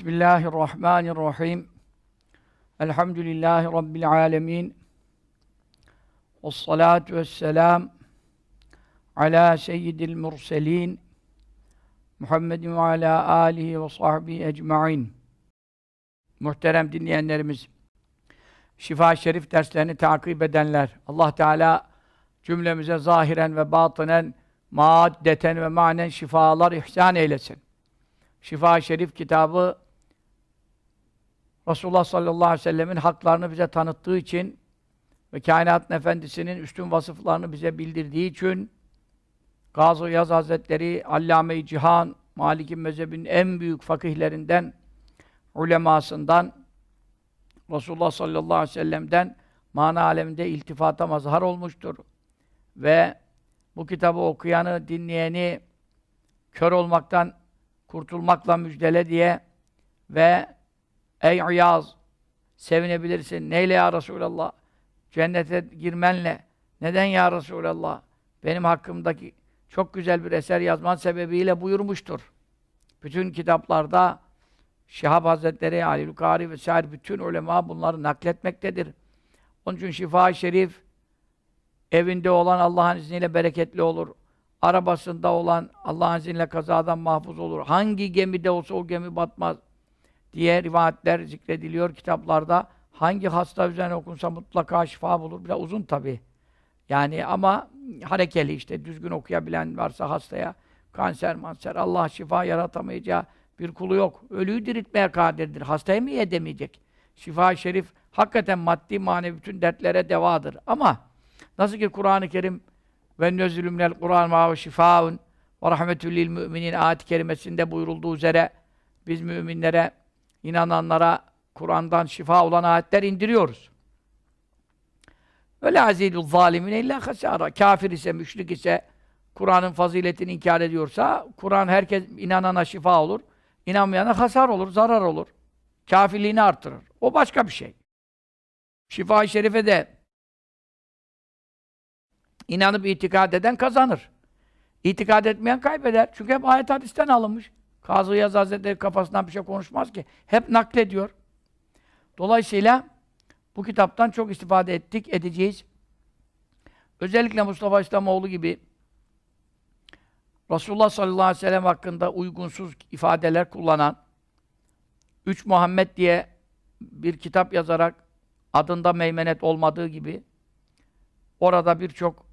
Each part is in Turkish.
Bismillahirrahmanirrahim. Elhamdülillahi Rabbil alemin. Vessalatu vesselam ala seyyidil murselin Muhammedin ve ala alihi ve sahbihi ecmain. Muhterem dinleyenlerimiz, Şifa Şerif derslerini takip edenler, Allah Teala cümlemize zahiren ve batınen, maddeten ve manen şifalar ihsan eylesin. Şifa Şerif kitabı Resulullah sallallahu aleyhi ve sellemin haklarını bize tanıttığı için ve kainatın efendisinin üstün vasıflarını bize bildirdiği için Gazı Yaz Hazretleri Allame-i Cihan Malik'in mezhebinin en büyük fakihlerinden ulemasından Resulullah sallallahu aleyhi ve sellem'den mana aleminde iltifata mazhar olmuştur. Ve bu kitabı okuyanı, dinleyeni kör olmaktan kurtulmakla müjdele diye ve ey İyaz sevinebilirsin. Neyle ya Resulallah? Cennete girmenle. Neden ya Resulallah? Benim hakkımdaki çok güzel bir eser yazman sebebiyle buyurmuştur. Bütün kitaplarda Şihab Hazretleri, Ali Lukari vesaire bütün ulema bunları nakletmektedir. Onun için şifa Şerif evinde olan Allah'ın izniyle bereketli olur. Arabasında olan Allah'ın izniyle kazadan mahfuz olur. Hangi gemide olsa o gemi batmaz diye rivayetler zikrediliyor kitaplarda. Hangi hasta üzerine okunsa mutlaka şifa bulur. Biraz uzun tabi. Yani ama harekeli işte düzgün okuyabilen varsa hastaya kanser manser Allah şifa yaratamayacağı bir kulu yok. Ölüyü diriltmeye kadirdir. Hastayı mı edemeyecek? Şifa-i Şerif hakikaten maddi manevi bütün dertlere devadır. Ama nasıl ki Kur'an-ı Kerim ve nözülümnel Kur'an ma ve şifaun ve rahmetül lil müminin ayet-i kerimesinde buyurulduğu üzere biz müminlere, inananlara Kur'an'dan şifa olan ayetler indiriyoruz. Öyle azidul zalimine illa hasara. Kafir ise, müşrik ise, Kur'an'ın faziletini inkar ediyorsa, Kur'an herkes inanana şifa olur. İnanmayana hasar olur, zarar olur. Kafirliğini artırır. O başka bir şey. Şifa-i Şerife de inanıp itikad eden kazanır. İtikad etmeyen kaybeder. Çünkü hep ayet hadisten alınmış. Kazı Yaz Hazretleri kafasından bir şey konuşmaz ki. Hep naklediyor. Dolayısıyla bu kitaptan çok istifade ettik, edeceğiz. Özellikle Mustafa İslamoğlu gibi Resulullah sallallahu aleyhi ve sellem hakkında uygunsuz ifadeler kullanan Üç Muhammed diye bir kitap yazarak adında meymenet olmadığı gibi orada birçok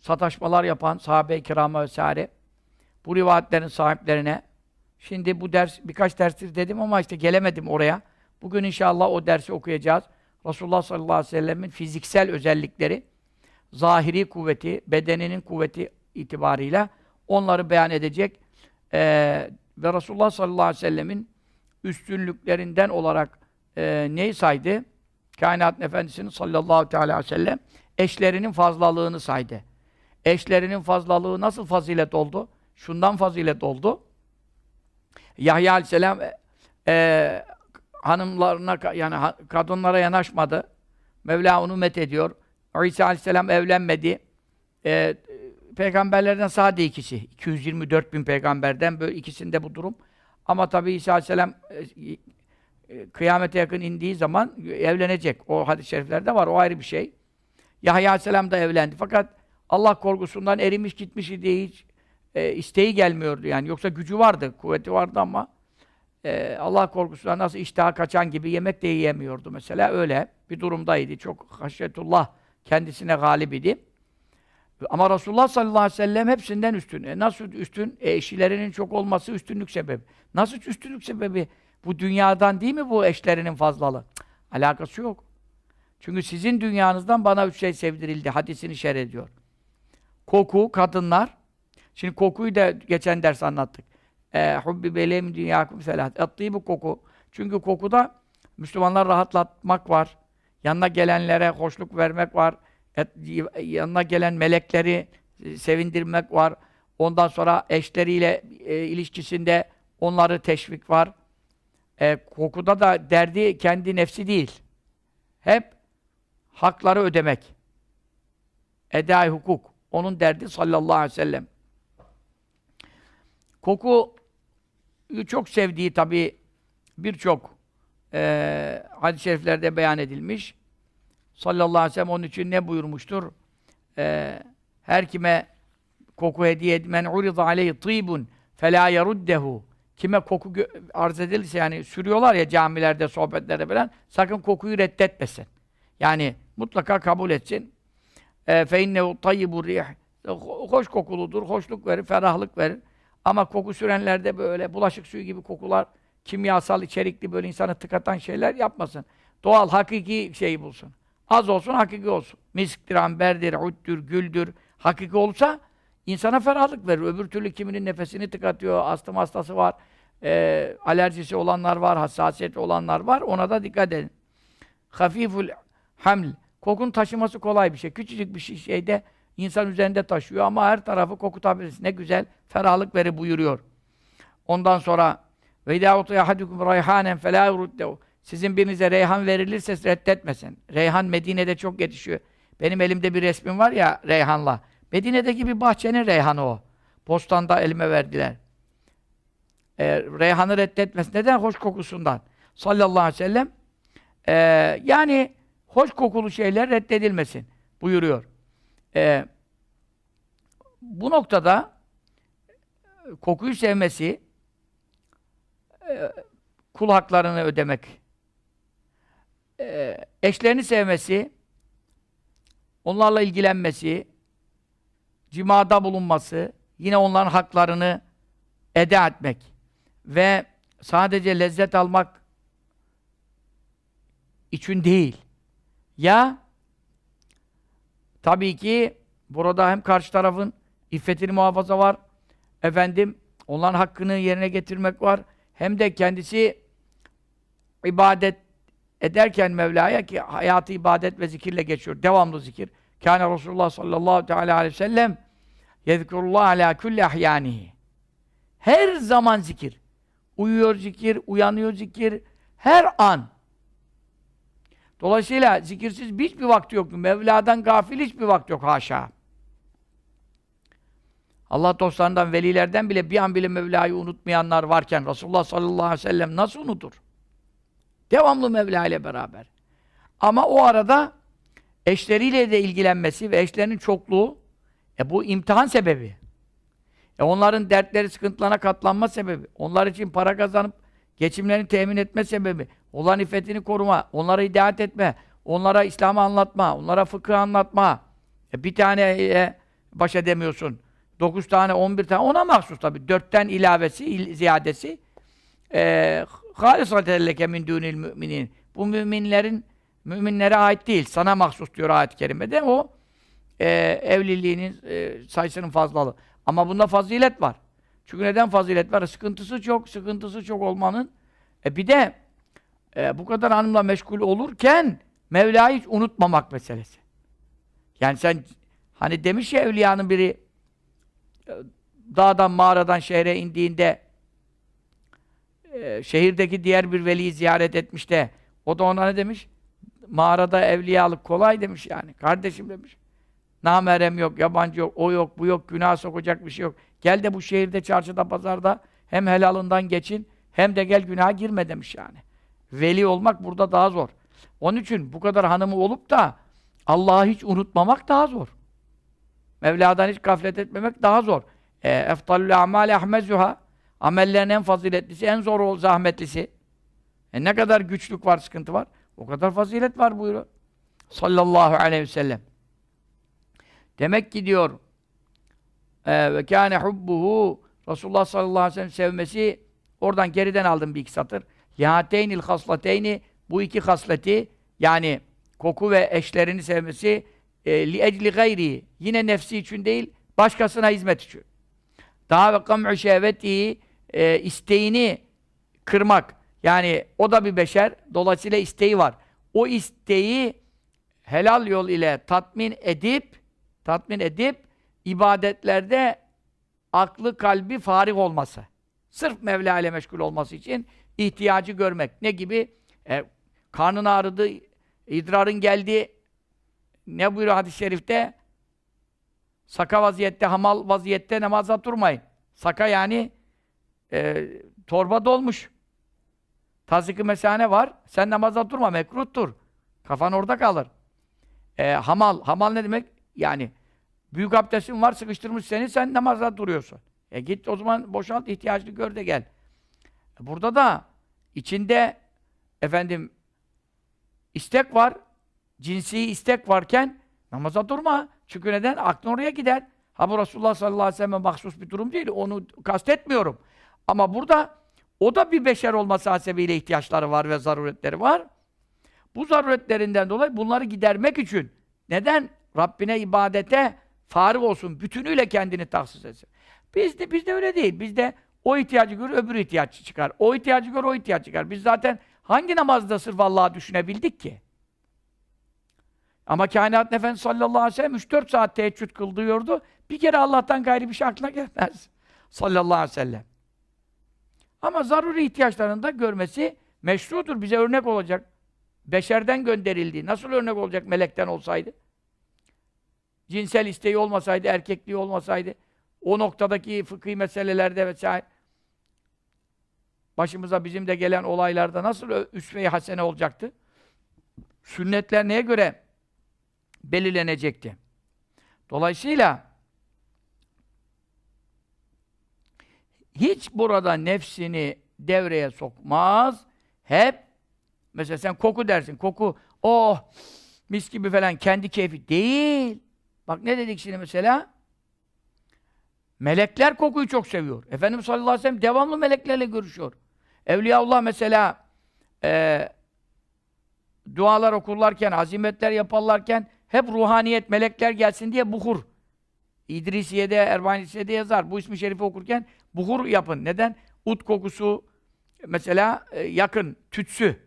sataşmalar yapan sahabe-i kirama vesaire bu rivayetlerin sahiplerine şimdi bu ders birkaç derstir dedim ama işte gelemedim oraya. Bugün inşallah o dersi okuyacağız. Resulullah sallallahu aleyhi ve sellemin fiziksel özellikleri, zahiri kuvveti, bedeninin kuvveti itibarıyla onları beyan edecek. Ee, ve Resulullah sallallahu aleyhi ve sellemin üstünlüklerinden olarak e, neyi saydı? Kainatın Efendisi'nin sallallahu aleyhi ve sellem eşlerinin fazlalığını saydı. Eşlerinin fazlalığı nasıl fazilet oldu? Şundan fazilet oldu. Yahya aleyhisselam e, e hanımlarına yani kadınlara yanaşmadı. Mevla onu met ediyor. İsa aleyhisselam evlenmedi. E, peygamberlerden sadece ikisi. 224 bin peygamberden böyle ikisinde bu durum. Ama tabi İsa Aleyhisselam e, e, kıyamete yakın indiği zaman evlenecek. O hadis-i şeriflerde var. O ayrı bir şey. Yahya Aleyhisselam da evlendi. Fakat Allah korkusundan erimiş gitmiş diye hiç e, isteği gelmiyordu yani. Yoksa gücü vardı, kuvveti vardı ama e, Allah korkusundan nasıl iştaha kaçan gibi yemek de yiyemiyordu mesela. Öyle bir durumdaydı. Çok haşyetullah kendisine galip idi. Ama Resulullah sallallahu aleyhi ve sellem hepsinden üstün. E nasıl üstün? E eşilerinin çok olması üstünlük sebebi. Nasıl üstünlük sebebi? Bu dünyadan değil mi bu eşlerinin fazlalığı? Cık, alakası yok. Çünkü sizin dünyanızdan bana üç şey sevdirildi. Hadisini şer ediyor. Koku, kadınlar. Şimdi kokuyu da geçen ders anlattık. E, hubbi belem dünyakum selat. Ettiği bu koku. Çünkü kokuda Müslümanlar rahatlatmak var. Yanına gelenlere hoşluk vermek var et, yanına gelen melekleri e, sevindirmek var. Ondan sonra eşleriyle e, ilişkisinde onları teşvik var. E, kokuda da derdi kendi nefsi değil. Hep hakları ödemek. Edai hukuk. Onun derdi sallallahu aleyhi ve sellem. Koku çok sevdiği tabi birçok e, hadis-i şeriflerde beyan edilmiş. Sallallahu aleyhi ve sellem onun için ne buyurmuştur? E, her kime koku hediye etmen urida aleyhi tibun fela yeruddehu kime koku arz edilirse yani sürüyorlar ya camilerde, sohbetlerde falan sakın kokuyu reddetmesin. Yani mutlaka kabul etsin. E, fe innehu tayyibur rih hoş kokuludur, hoşluk verir, ferahlık verir. Ama koku sürenlerde böyle bulaşık suyu gibi kokular, kimyasal içerikli böyle insanı tıkatan şeyler yapmasın. Doğal, hakiki şeyi bulsun. Az olsun, hakiki olsun. Misktir, amberdir, uddür, güldür. Hakiki olsa insana ferahlık verir. Öbür türlü kiminin nefesini tıkatıyor, astım hastası var, e, alerjisi olanlar var, hassasiyeti olanlar var. Ona da dikkat edin. Hafiful haml. Kokun taşıması kolay bir şey. Küçücük bir şey, insan üzerinde taşıyor ama her tarafı kokutabilirsin. Ne güzel ferahlık veri buyuruyor. Ondan sonra ve idâ utiya hadukum rayhanen felâ yuruddehu. Sizin birinize reyhan verilirse reddetmesin. Reyhan Medine'de çok yetişiyor. Benim elimde bir resmim var ya reyhanla. Medine'deki bir bahçenin reyhanı o. Postanda elime verdiler. Ee, reyhanı reddetmesin. Neden? Hoş kokusundan. Sallallahu aleyhi ve sellem. Ee, yani hoş kokulu şeyler reddedilmesin buyuruyor. Ee, bu noktada kokuyu sevmesi e, kul haklarını ödemek e, eşlerini sevmesi onlarla ilgilenmesi cimada bulunması yine onların haklarını eda etmek ve sadece lezzet almak için değil ya Tabii ki burada hem karşı tarafın iffetini muhafaza var, efendim onların hakkını yerine getirmek var, hem de kendisi ibadet ederken Mevla'ya ki hayatı ibadet ve zikirle geçiyor, devamlı zikir. Kâne Resulullah sallallahu teala aleyhi ve sellem yezkurullah ala kulli ahyanihi. Her zaman zikir. Uyuyor zikir, uyanıyor zikir, her an. Dolayısıyla zikirsiz hiçbir vakti yok. Mevla'dan gafil hiçbir vakti yok haşa. Allah dostlarından, velilerden bile bir an bile Mevla'yı unutmayanlar varken Resulullah sallallahu aleyhi ve sellem nasıl unutur? Devamlı Mevla ile beraber. Ama o arada eşleriyle de ilgilenmesi ve eşlerinin çokluğu e bu imtihan sebebi. E onların dertleri, sıkıntılarına katlanma sebebi. Onlar için para kazanıp geçimlerini temin etme sebebi. Onların iffetini koruma, onlara hidayet etme, onlara İslam'ı anlatma, onlara fıkıh anlatma. E bir tane e, baş edemiyorsun. Dokuz tane, on bir tane, ona mahsus tabi. Dörtten ilavesi, il, ziyadesi. E, Hâlisatelleke min dûnil müminin. Bu müminlerin, müminlere ait değil. Sana mahsus diyor ayet-i kerimede. O e, evliliğinin e, sayısının fazlalığı. Ama bunda fazilet var. Çünkü neden fazilet var? Sıkıntısı çok, sıkıntısı çok olmanın. E bir de e, bu kadar hanımla meşgul olurken Mevla'yı hiç unutmamak meselesi. Yani sen hani demiş ya evliyanın biri e, dağdan mağaradan şehre indiğinde e, şehirdeki diğer bir veliyi ziyaret etmiş de o da ona ne demiş? Mağarada evliyalık kolay demiş yani. Kardeşim demiş. Namerem yok, yabancı yok, o yok, bu yok, günah sokacak bir şey yok. Gel de bu şehirde, çarşıda, pazarda hem helalından geçin, hem de gel günaha girme demiş yani. Veli olmak burada daha zor. Onun için bu kadar hanımı olup da Allah'ı hiç unutmamak daha zor. Mevla'dan hiç gaflet etmemek daha zor. E, Eftalül amâle ahmezuha Amellerin en faziletlisi, en zor ol, zahmetlisi. E ne kadar güçlük var, sıkıntı var. O kadar fazilet var buyuruyor. Sallallahu aleyhi ve sellem. Demek ki diyor e, ve kâne hubbuhu Resulullah sallallahu aleyhi ve sellem sevmesi oradan geriden aldım bir iki satır. Lihateynil haslateyni bu iki hasleti yani koku ve eşlerini sevmesi e, li ecli gayri yine nefsi için değil başkasına hizmet için. Daha ve kam'u şehveti e, isteğini kırmak. Yani o da bir beşer. Dolayısıyla isteği var. O isteği helal yol ile tatmin edip tatmin edip ibadetlerde aklı kalbi farih olması. Sırf Mevla ile meşgul olması için ihtiyacı görmek. Ne gibi? E, karnın ağrıdı, idrarın geldi. Ne buyuruyor hadis-i şerifte? Saka vaziyette, hamal vaziyette namaza durmayın. Saka yani e, torba dolmuş. Tazık-ı mesane var. Sen namaza durma, mekruhtur. Kafan orada kalır. E, hamal, hamal ne demek? Yani büyük abdestin var, sıkıştırmış seni, sen namazda duruyorsun. E git o zaman boşalt, ihtiyacını gör de gel. Burada da içinde efendim istek var, cinsi istek varken namaza durma. Çünkü neden? Aklın oraya gider. Ha bu Resulullah sallallahu aleyhi ve sellem'e mahsus bir durum değil. Onu kastetmiyorum. Ama burada o da bir beşer olması hasebiyle ihtiyaçları var ve zaruretleri var. Bu zaruretlerinden dolayı bunları gidermek için neden? Rabbine ibadete farık olsun, bütünüyle kendini tahsis etsin. Bizde, bizde öyle değil. Bizde o ihtiyacı görür, öbür ihtiyacı çıkar. O ihtiyacı görür, o ihtiyaç çıkar. Biz zaten hangi namazda sırf Allah'ı düşünebildik ki? Ama kainat Efendimiz sallallahu aleyhi ve sellem 3-4 saat teheccüd kıldırıyordu. Bir kere Allah'tan gayri bir şey aklına gelmez. Sallallahu aleyhi ve sellem. Ama zaruri ihtiyaçlarını da görmesi meşrudur. Bize örnek olacak. Beşerden gönderildiği. Nasıl örnek olacak melekten olsaydı? Cinsel isteği olmasaydı, erkekliği olmasaydı, o noktadaki fıkhi meselelerde vesaire başımıza bizim de gelen olaylarda nasıl üsve-i hasene olacaktı? Sünnetler neye göre belirlenecekti? Dolayısıyla hiç burada nefsini devreye sokmaz. Hep mesela sen koku dersin. Koku oh mis gibi falan kendi keyfi değil. Bak ne dedik şimdi mesela? Melekler kokuyu çok seviyor. Efendimiz sallallahu aleyhi ve sellem devamlı meleklerle görüşüyor. Evliyaullah mesela e, dualar okurlarken, azimetler yaparlarken hep ruhaniyet, melekler gelsin diye buhur. İdrisiye'de, Erbanisiye'de yazar. Bu ismi şerifi okurken buhur yapın. Neden? Ut kokusu mesela e, yakın, tütsü.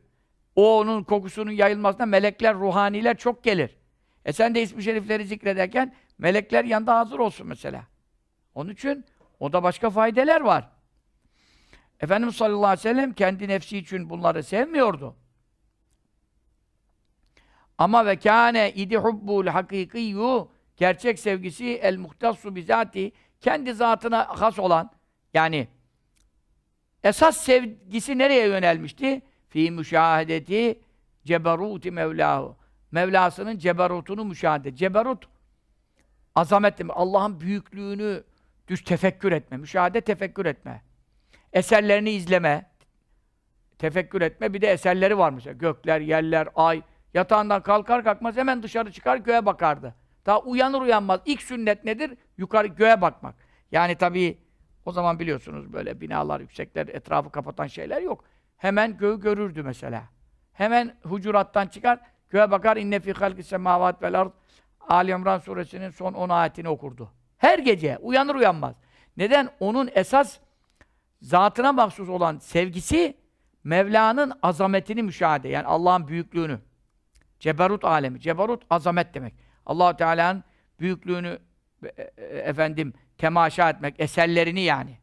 O onun kokusunun yayılmasına melekler, ruhaniler çok gelir. E sen de ismi şerifleri zikrederken melekler yanında hazır olsun mesela. Onun için o da başka faydeler var. Efendimiz sallallahu aleyhi ve sellem kendi nefsi için bunları sevmiyordu. Ama ve kâne idi hubbul hakikiyyu gerçek sevgisi el muhtassu bizati kendi zatına has olan yani esas sevgisi nereye yönelmişti? Fi müşahedeti ceberuti mevlahu. Mevlasının ceberutunu müşahede. Ceberut azamet. Allah'ın büyüklüğünü düş tefekkür etme. Müşahede tefekkür etme. Eserlerini izleme. Tefekkür etme. Bir de eserleri var mesela. Gökler, yerler, ay. Yatağından kalkar kalkmaz hemen dışarı çıkar göğe bakardı. Daha uyanır uyanmaz. İlk sünnet nedir? Yukarı göğe bakmak. Yani tabii o zaman biliyorsunuz böyle binalar, yüksekler, etrafı kapatan şeyler yok. Hemen göğü görürdü mesela. Hemen hucurattan çıkar, göğe bakar. İnne fî halkı semâvât vel ard. Ali İmran suresinin son 10 ayetini okurdu. Her gece uyanır uyanmaz. Neden? Onun esas zatına mahsus olan sevgisi Mevla'nın azametini müşahede. Yani Allah'ın büyüklüğünü. Ceberut alemi. Ceberut azamet demek. allah Teala'nın büyüklüğünü e, e, efendim temaşa etmek, eserlerini yani.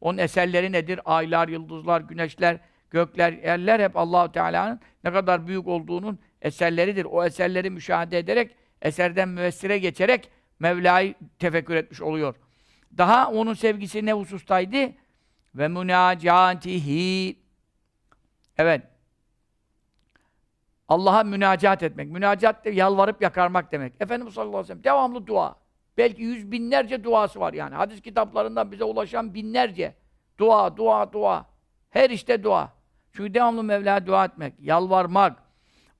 Onun eserleri nedir? Aylar, yıldızlar, güneşler, gökler, yerler hep allah Teala'nın ne kadar büyük olduğunun eserleridir. O eserleri müşahede ederek, eserden müessire geçerek Mevla'yı tefekkür etmiş oluyor. Daha onun sevgisi ne husustaydı? Ve münacatihi Evet. Allah'a münacat etmek. Münacat de yalvarıp yakarmak demek. Efendimiz sallallahu aleyhi ve sellem devamlı dua. Belki yüz binlerce duası var yani. Hadis kitaplarından bize ulaşan binlerce. Dua, dua, dua. Her işte dua. Çünkü devamlı Mevla'ya dua etmek, yalvarmak,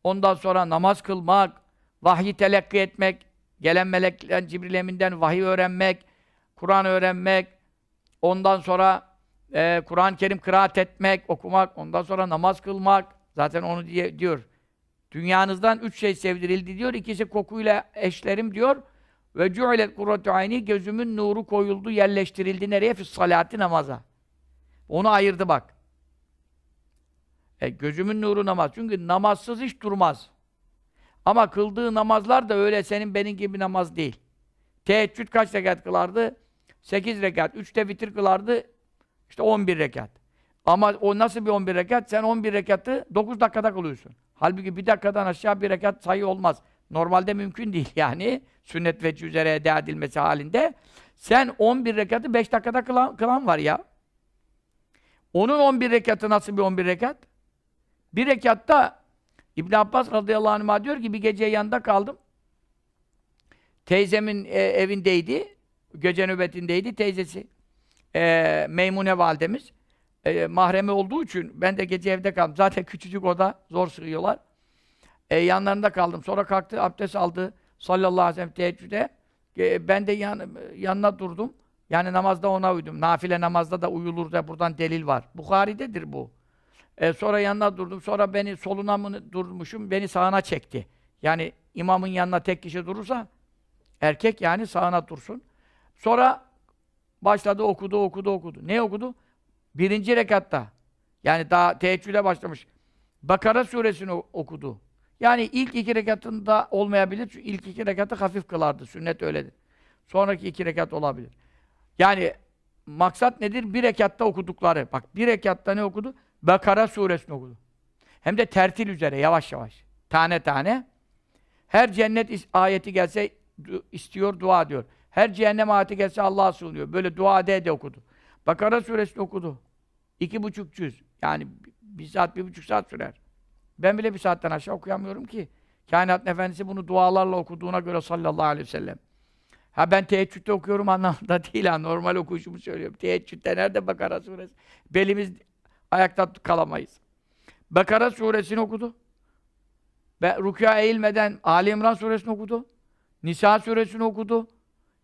ondan sonra namaz kılmak, vahyi telakki etmek, gelen melekten, Cibril Emin'den vahiy öğrenmek, Kur'an öğrenmek, ondan sonra e, Kur'an-ı Kerim kıraat etmek, okumak, ondan sonra namaz kılmak. Zaten onu diye, diyor. Dünyanızdan üç şey sevdirildi diyor. İkisi kokuyla eşlerim diyor. Ve cu'ilet kurratu ayni gözümün nuru koyuldu, yerleştirildi nereye? Fis salati namaza. Onu ayırdı bak. E, gözümün nuru namaz. Çünkü namazsız hiç durmaz. Ama kıldığı namazlar da öyle senin benim gibi namaz değil. Teheccüd kaç rekat kılardı? 8 rekat. Üçte vitir kılardı. İşte 11 rekat. Ama o nasıl bir 11 rekat? Sen 11 rekatı 9 dakikada kılıyorsun. Halbuki bir dakikadan aşağı bir rekat sayı olmaz. Normalde mümkün değil yani. Sünnet ve üzere eda edilmesi halinde. Sen 11 rekatı 5 dakikada kılan, kılan var ya. Onun 11 rekatı nasıl bir 11 rekat? Bir rekatta İbn Abbas radıyallahu anh'a diyor ki bir gece yanında kaldım. Teyzemin e, evindeydi. Gece nöbetindeydi teyzesi. E, Meymune validemiz. E, mahremi olduğu için ben de gece evde kaldım. Zaten küçücük oda zor sığıyorlar. E, yanlarında kaldım. Sonra kalktı, abdest aldı. Sallallahu aleyhi ve sellem teheccüde. E, ben de yan, yanına durdum. Yani namazda ona uydum. Nafile namazda da uyulur da buradan delil var. Bukhari'dedir bu. E, sonra yanına durdum. Sonra beni soluna mı durmuşum, beni sağına çekti. Yani imamın yanına tek kişi durursa erkek yani sağına dursun. Sonra başladı okudu, okudu, okudu. Ne okudu? Birinci rekatta. Yani daha teheccüde başlamış. Bakara suresini okudu. Yani ilk iki rekatında olmayabilir. Çünkü ilk iki rekatı hafif kılardı. Sünnet öyledir. Sonraki iki rekat olabilir. Yani maksat nedir? Bir rekatta okudukları. Bak bir rekatta ne okudu? Bakara suresini okudu. Hem de tertil üzere yavaş yavaş. Tane tane. Her cennet ayeti gelse istiyor, dua diyor. Her cehennem ayeti gelse Allah'a sığınıyor. Böyle dua ede de okudu. Bakara suresini okudu. İki buçuk cüz. Yani bir saat, bir buçuk saat sürer. Ben bile bir saatten aşağı okuyamıyorum ki. Kainat Efendisi bunu dualarla okuduğuna göre sallallahu aleyhi ve sellem. Ha ben teheccüde okuyorum anlamında değil ha. Normal okuyuşumu söylüyorum. Teheccüde nerede Bakara suresi? Belimiz ayakta kalamayız. Bakara suresini okudu. Ve rükûa eğilmeden Ali İmran suresini okudu. Nisa suresini okudu.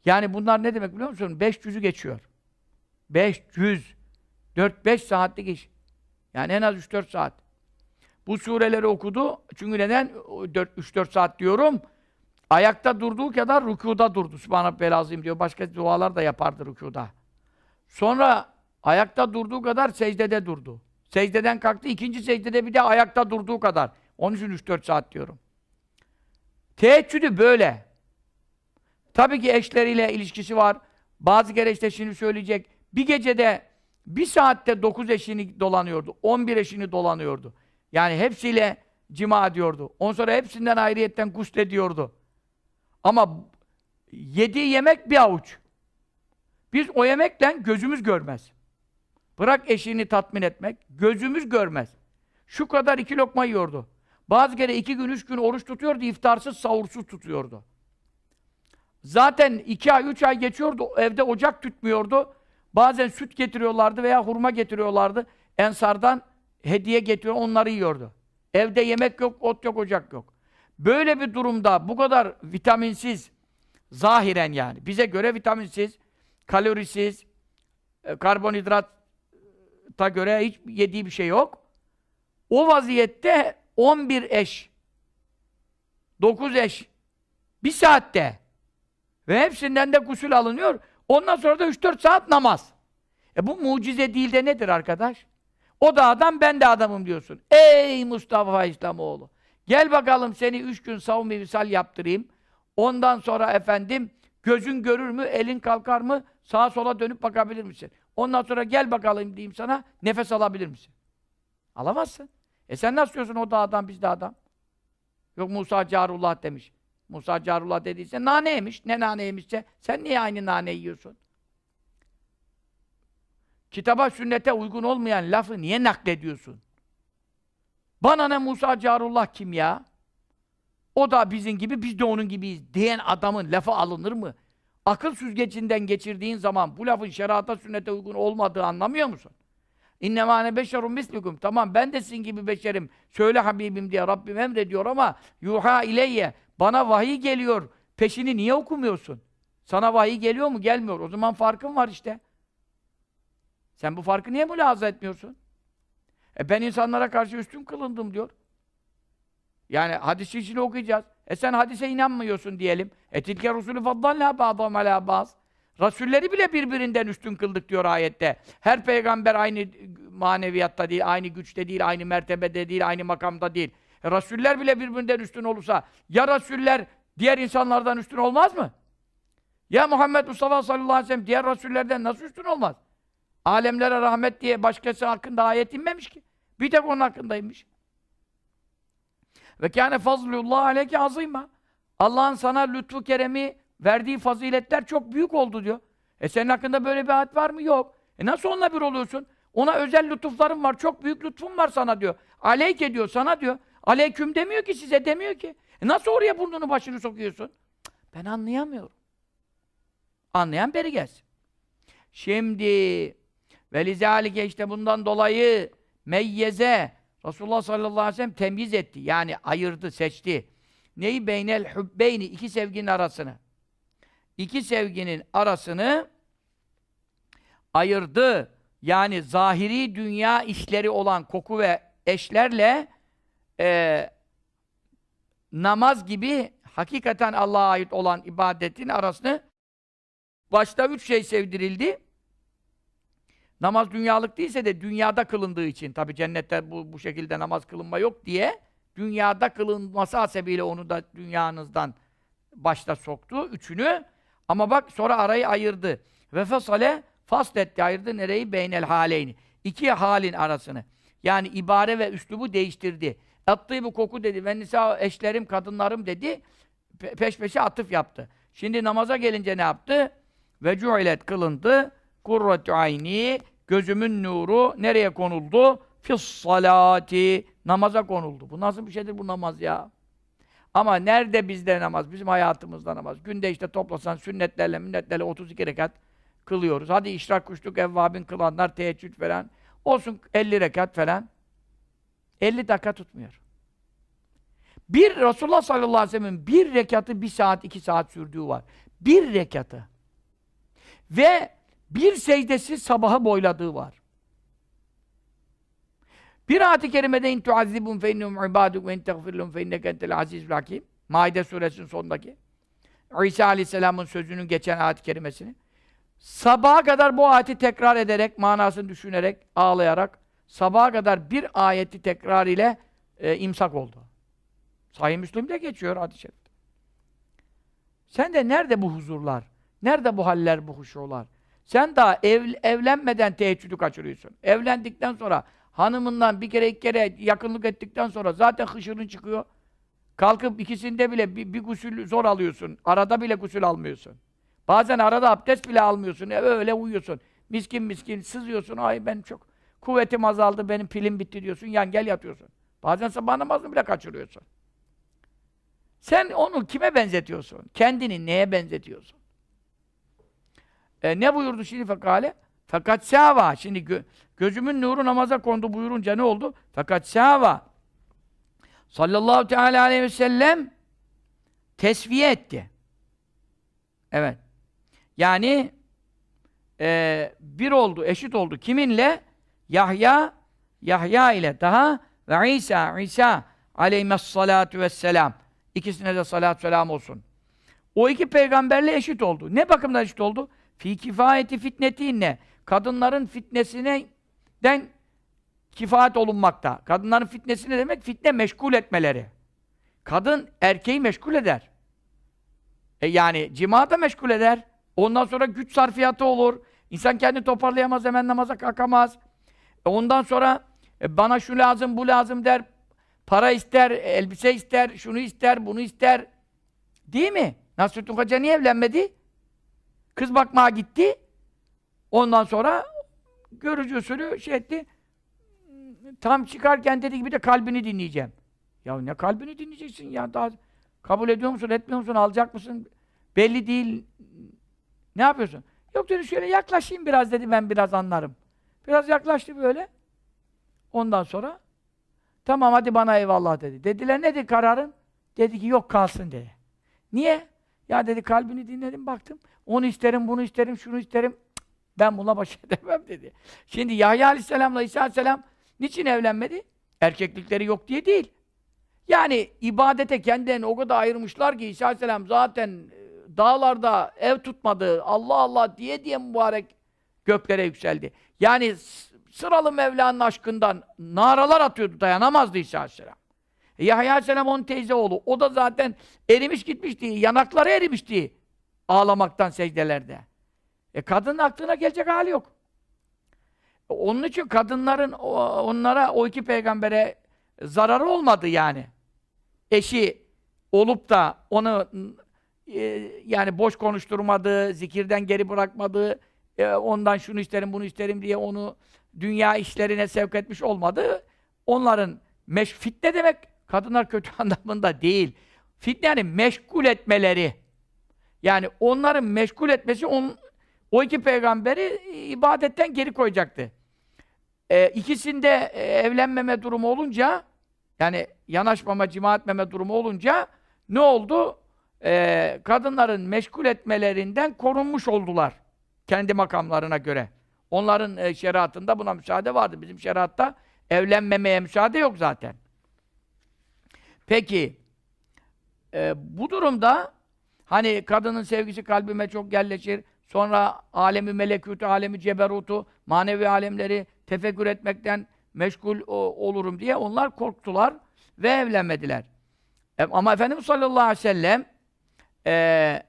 Yani bunlar ne demek biliyor musun? Beş cüzü geçiyor. Beş cüz. Dört beş saatlik iş. Yani en az üç dört saat. Bu sureleri okudu. Çünkü neden? 3-4 saat diyorum. Ayakta durduğu kadar rükuda durdu. Sübhanallah azim diyor. Başka dualar da yapardı rükuda. Sonra ayakta durduğu kadar secdede durdu. Secdeden kalktı. ikinci secdede bir de ayakta durduğu kadar. Onun için 3-4 saat diyorum. Teheccüdü böyle. Tabii ki eşleriyle ilişkisi var. Bazı kere işte şimdi söyleyecek. Bir gecede bir saatte 9 eşini dolanıyordu. 11 eşini dolanıyordu. Yani hepsiyle cima ediyordu. Ondan sonra hepsinden ayrıyetten ediyordu. Ama yediği yemek bir avuç. Biz o yemekten gözümüz görmez. Bırak eşini tatmin etmek, gözümüz görmez. Şu kadar iki lokma yiyordu. Bazı kere iki gün, üç gün oruç tutuyordu, iftarsız, sahursuz tutuyordu. Zaten iki ay, üç ay geçiyordu, evde ocak tütmüyordu. Bazen süt getiriyorlardı veya hurma getiriyorlardı. Ensardan hediye getiriyor, onları yiyordu. Evde yemek yok, ot yok, ocak yok. Böyle bir durumda bu kadar vitaminsiz, zahiren yani, bize göre vitaminsiz, kalorisiz, e, karbonhidrata göre hiç yediği bir şey yok. O vaziyette 11 eş, 9 eş, bir saatte ve hepsinden de gusül alınıyor. Ondan sonra da 3-4 saat namaz. E bu mucize değil de nedir arkadaş? O da adam, ben de adamım diyorsun. Ey Mustafa İslamoğlu! Gel bakalım seni üç gün savun-i visal yaptırayım. Ondan sonra efendim, gözün görür mü, elin kalkar mı, sağa sola dönüp bakabilir misin? Ondan sonra gel bakalım diyeyim sana, nefes alabilir misin? Alamazsın. E sen nasıl diyorsun o da adam, biz de adam? Yok Musa Carullah demiş. Musa Carullah dediyse nane yemiş. Ne nane yemişse sen niye aynı nane yiyorsun? Kitaba, sünnete uygun olmayan lafı niye naklediyorsun? Bana ne Musa Carullah kim ya? O da bizim gibi, biz de onun gibiyiz diyen adamın lafı alınır mı? Akıl süzgecinden geçirdiğin zaman bu lafın şerata, sünnete uygun olmadığı anlamıyor musun? İnnemâ ne beşerun mislukum. Tamam ben de sizin gibi beşerim. Söyle Habibim diye Rabbim emrediyor ama yuha ileyye. Bana vahiy geliyor. Peşini niye okumuyorsun? Sana vahiy geliyor mu? Gelmiyor. O zaman farkın var işte. Sen bu farkı niye mülahaza etmiyorsun? E ben insanlara karşı üstün kılındım diyor. Yani hadisi içini okuyacağız. E sen hadise inanmıyorsun diyelim. E tilke rusulü faddallâ ba'dâm alâ ba'z. Rasulleri bile birbirinden üstün kıldık diyor ayette. Her peygamber aynı maneviyatta değil, aynı güçte değil, aynı mertebede değil, aynı makamda değil. E Rasuller bile birbirinden üstün olursa ya Rasuller diğer insanlardan üstün olmaz mı? Ya Muhammed Mustafa sallallahu aleyhi ve sellem diğer Rasullerden nasıl üstün olmaz? Alemlere rahmet diye başkası hakkında ayet inmemiş ki. Bir tek onun hakkındaymış. Ve kâne fazlullah aleyke azîmâ. Allah'ın sana lütfu keremi verdiği faziletler çok büyük oldu diyor. E senin hakkında böyle bir ayet var mı? Yok. E nasıl onunla bir oluyorsun? Ona özel lütuflarım var, çok büyük lütfum var sana diyor. Aleyke diyor, sana diyor. Aleyküm demiyor ki, size demiyor ki. E nasıl oraya burnunu başını sokuyorsun? Ben anlayamıyorum. Anlayan beri gelsin. Şimdi ve lizalike işte bundan dolayı meyyeze Resulullah sallallahu aleyhi ve sellem temyiz etti. Yani ayırdı, seçti. Neyi? Beynel hubbeyni. iki sevginin arasını. İki sevginin arasını ayırdı. Yani zahiri dünya işleri olan koku ve eşlerle e, namaz gibi hakikaten Allah'a ait olan ibadetin arasını başta üç şey sevdirildi. Namaz dünyalık değilse de dünyada kılındığı için, tabi cennette bu, bu şekilde namaz kılınma yok diye, dünyada kılınması hasebiyle onu da dünyanızdan başta soktu, üçünü. Ama bak sonra arayı ayırdı. Ve fesale fasletti, ayırdı nereyi? Beynel haleyni. İki halin arasını. Yani ibare ve üslubu değiştirdi. Attığı bu koku dedi. Ve nisa eşlerim, kadınlarım dedi. Pe peş peşe atıf yaptı. Şimdi namaza gelince ne yaptı? Ve cu'ilet kılındı. Kurratu ayni gözümün nuru nereye konuldu? Fis salati namaza konuldu. Bu nasıl bir şeydir bu namaz ya? Ama nerede bizde namaz? Bizim hayatımızda namaz. Günde işte toplasan sünnetlerle, minnetlerle 32 rekat kılıyoruz. Hadi işrak kuşluk evvabin kılanlar, teheccüd falan. Olsun 50 rekat falan. 50 dakika tutmuyor. Bir Resulullah sallallahu aleyhi ve sellem'in bir rekatı bir saat, iki saat sürdüğü var. Bir rekatı. Ve bir secdesi sabahı boyladığı var. Bir ayet-i kerimede in tuazzibun fe innehum ibaduk ve in teğfirlehum fe inneke entel azizul hakim. Maide suresinin sonundaki. İsa aleyhisselamın sözünün geçen ayet-i kerimesini. Sabaha kadar bu ayeti tekrar ederek, manasını düşünerek, ağlayarak, sabaha kadar bir ayeti tekrar ile e, imsak oldu. Sahih Müslim'de geçiyor hadis-i şerifte. Sen de nerede bu huzurlar? Nerede bu haller, bu huşular? Sen daha ev, evlenmeden teheccüdü kaçırıyorsun. Evlendikten sonra hanımından bir kere iki kere yakınlık ettikten sonra zaten hışırın çıkıyor. Kalkıp ikisinde bile bir, bir gusül zor alıyorsun. Arada bile gusül almıyorsun. Bazen arada abdest bile almıyorsun. E, öyle uyuyorsun. Miskin miskin sızıyorsun. Ay ben çok kuvvetim azaldı, benim pilim bitti diyorsun. Yan gel yatıyorsun. Bazen sabah namazını bile kaçırıyorsun. Sen onu kime benzetiyorsun? Kendini neye benzetiyorsun? E, ne buyurdu şimdi fekale? Fakat sâva. Şimdi gö gözümün nuru namaza kondu buyurunca ne oldu? Fakat sâva. Sallallahu teala aleyhi ve sellem tesviye etti. Evet. Yani e, bir oldu, eşit oldu. Kiminle? Yahya, Yahya ile daha ve İsa, İsa aleyhissalatu vesselam. İkisine de salat selam olsun. O iki peygamberle eşit oldu. Ne bakımdan eşit oldu? Fi kifayeti fitnetinle. Kadınların fitnesine den kifayet olunmakta. Kadınların fitnesi ne demek? Fitne meşgul etmeleri. Kadın erkeği meşgul eder. E yani cima da meşgul eder. Ondan sonra güç sarfiyatı olur. İnsan kendini toparlayamaz, hemen namaza kalkamaz. E ondan sonra e bana şu lazım, bu lazım der. Para ister, elbise ister, şunu ister, bunu ister. Değil mi? Nasrettin Hoca niye evlenmedi? Kız bakmaya gitti. Ondan sonra görücü usulü şey etti. Tam çıkarken dedi gibi de kalbini dinleyeceğim. Ya ne kalbini dinleyeceksin ya? Daha kabul ediyor musun, etmiyor musun, alacak mısın? Belli değil. Ne yapıyorsun? Yok dedi şöyle yaklaşayım biraz dedi ben biraz anlarım. Biraz yaklaştı böyle. Ondan sonra tamam hadi bana eyvallah dedi. Dediler nedir kararın? Dedi ki yok kalsın dedi. Niye? Ya dedi kalbini dinledim baktım. Onu isterim, bunu isterim, şunu isterim. Ben buna baş edemem dedi. Şimdi Yahya Aleyhisselam'la İsa Aleyhisselam niçin evlenmedi? Erkeklikleri yok diye değil. Yani ibadete kendilerini o kadar ayırmışlar ki İsa Aleyhisselam zaten e, dağlarda ev tutmadı. Allah Allah diye diye mübarek göklere yükseldi. Yani sıralı Mevla'nın aşkından naralar atıyordu, dayanamazdı İsa Aleyhisselam. E, Yahya Aleyhisselam onun teyze oğlu. O da zaten erimiş gitmişti, yanakları erimişti ağlamaktan secdelerde. E kadının aklına gelecek hali yok. E, onun için kadınların onlara, o iki peygambere zararı olmadı yani. Eşi olup da onu e, yani boş konuşturmadı, zikirden geri bırakmadı, e, ondan şunu isterim, bunu isterim diye onu dünya işlerine sevk etmiş olmadı. Onların meş fitne demek kadınlar kötü anlamında değil. Fitne yani meşgul etmeleri. Yani onların meşgul etmesi on, o iki peygamberi ibadetten geri koyacaktı. E, ikisinde e, evlenmeme durumu olunca yani yanaşmama, cima etmeme durumu olunca ne oldu? E, kadınların meşgul etmelerinden korunmuş oldular. Kendi makamlarına göre. Onların e, şeriatında buna müsaade vardı. Bizim şeriatta evlenmemeye müsaade yok zaten. Peki e, bu durumda hani kadının sevgisi kalbime çok yerleşir. Sonra alemi melekutu, alemi ceberutu, manevi alemleri tefekkür etmekten meşgul o, olurum diye onlar korktular ve evlenmediler. E, ama Efendimiz sallallahu aleyhi ve sellem e,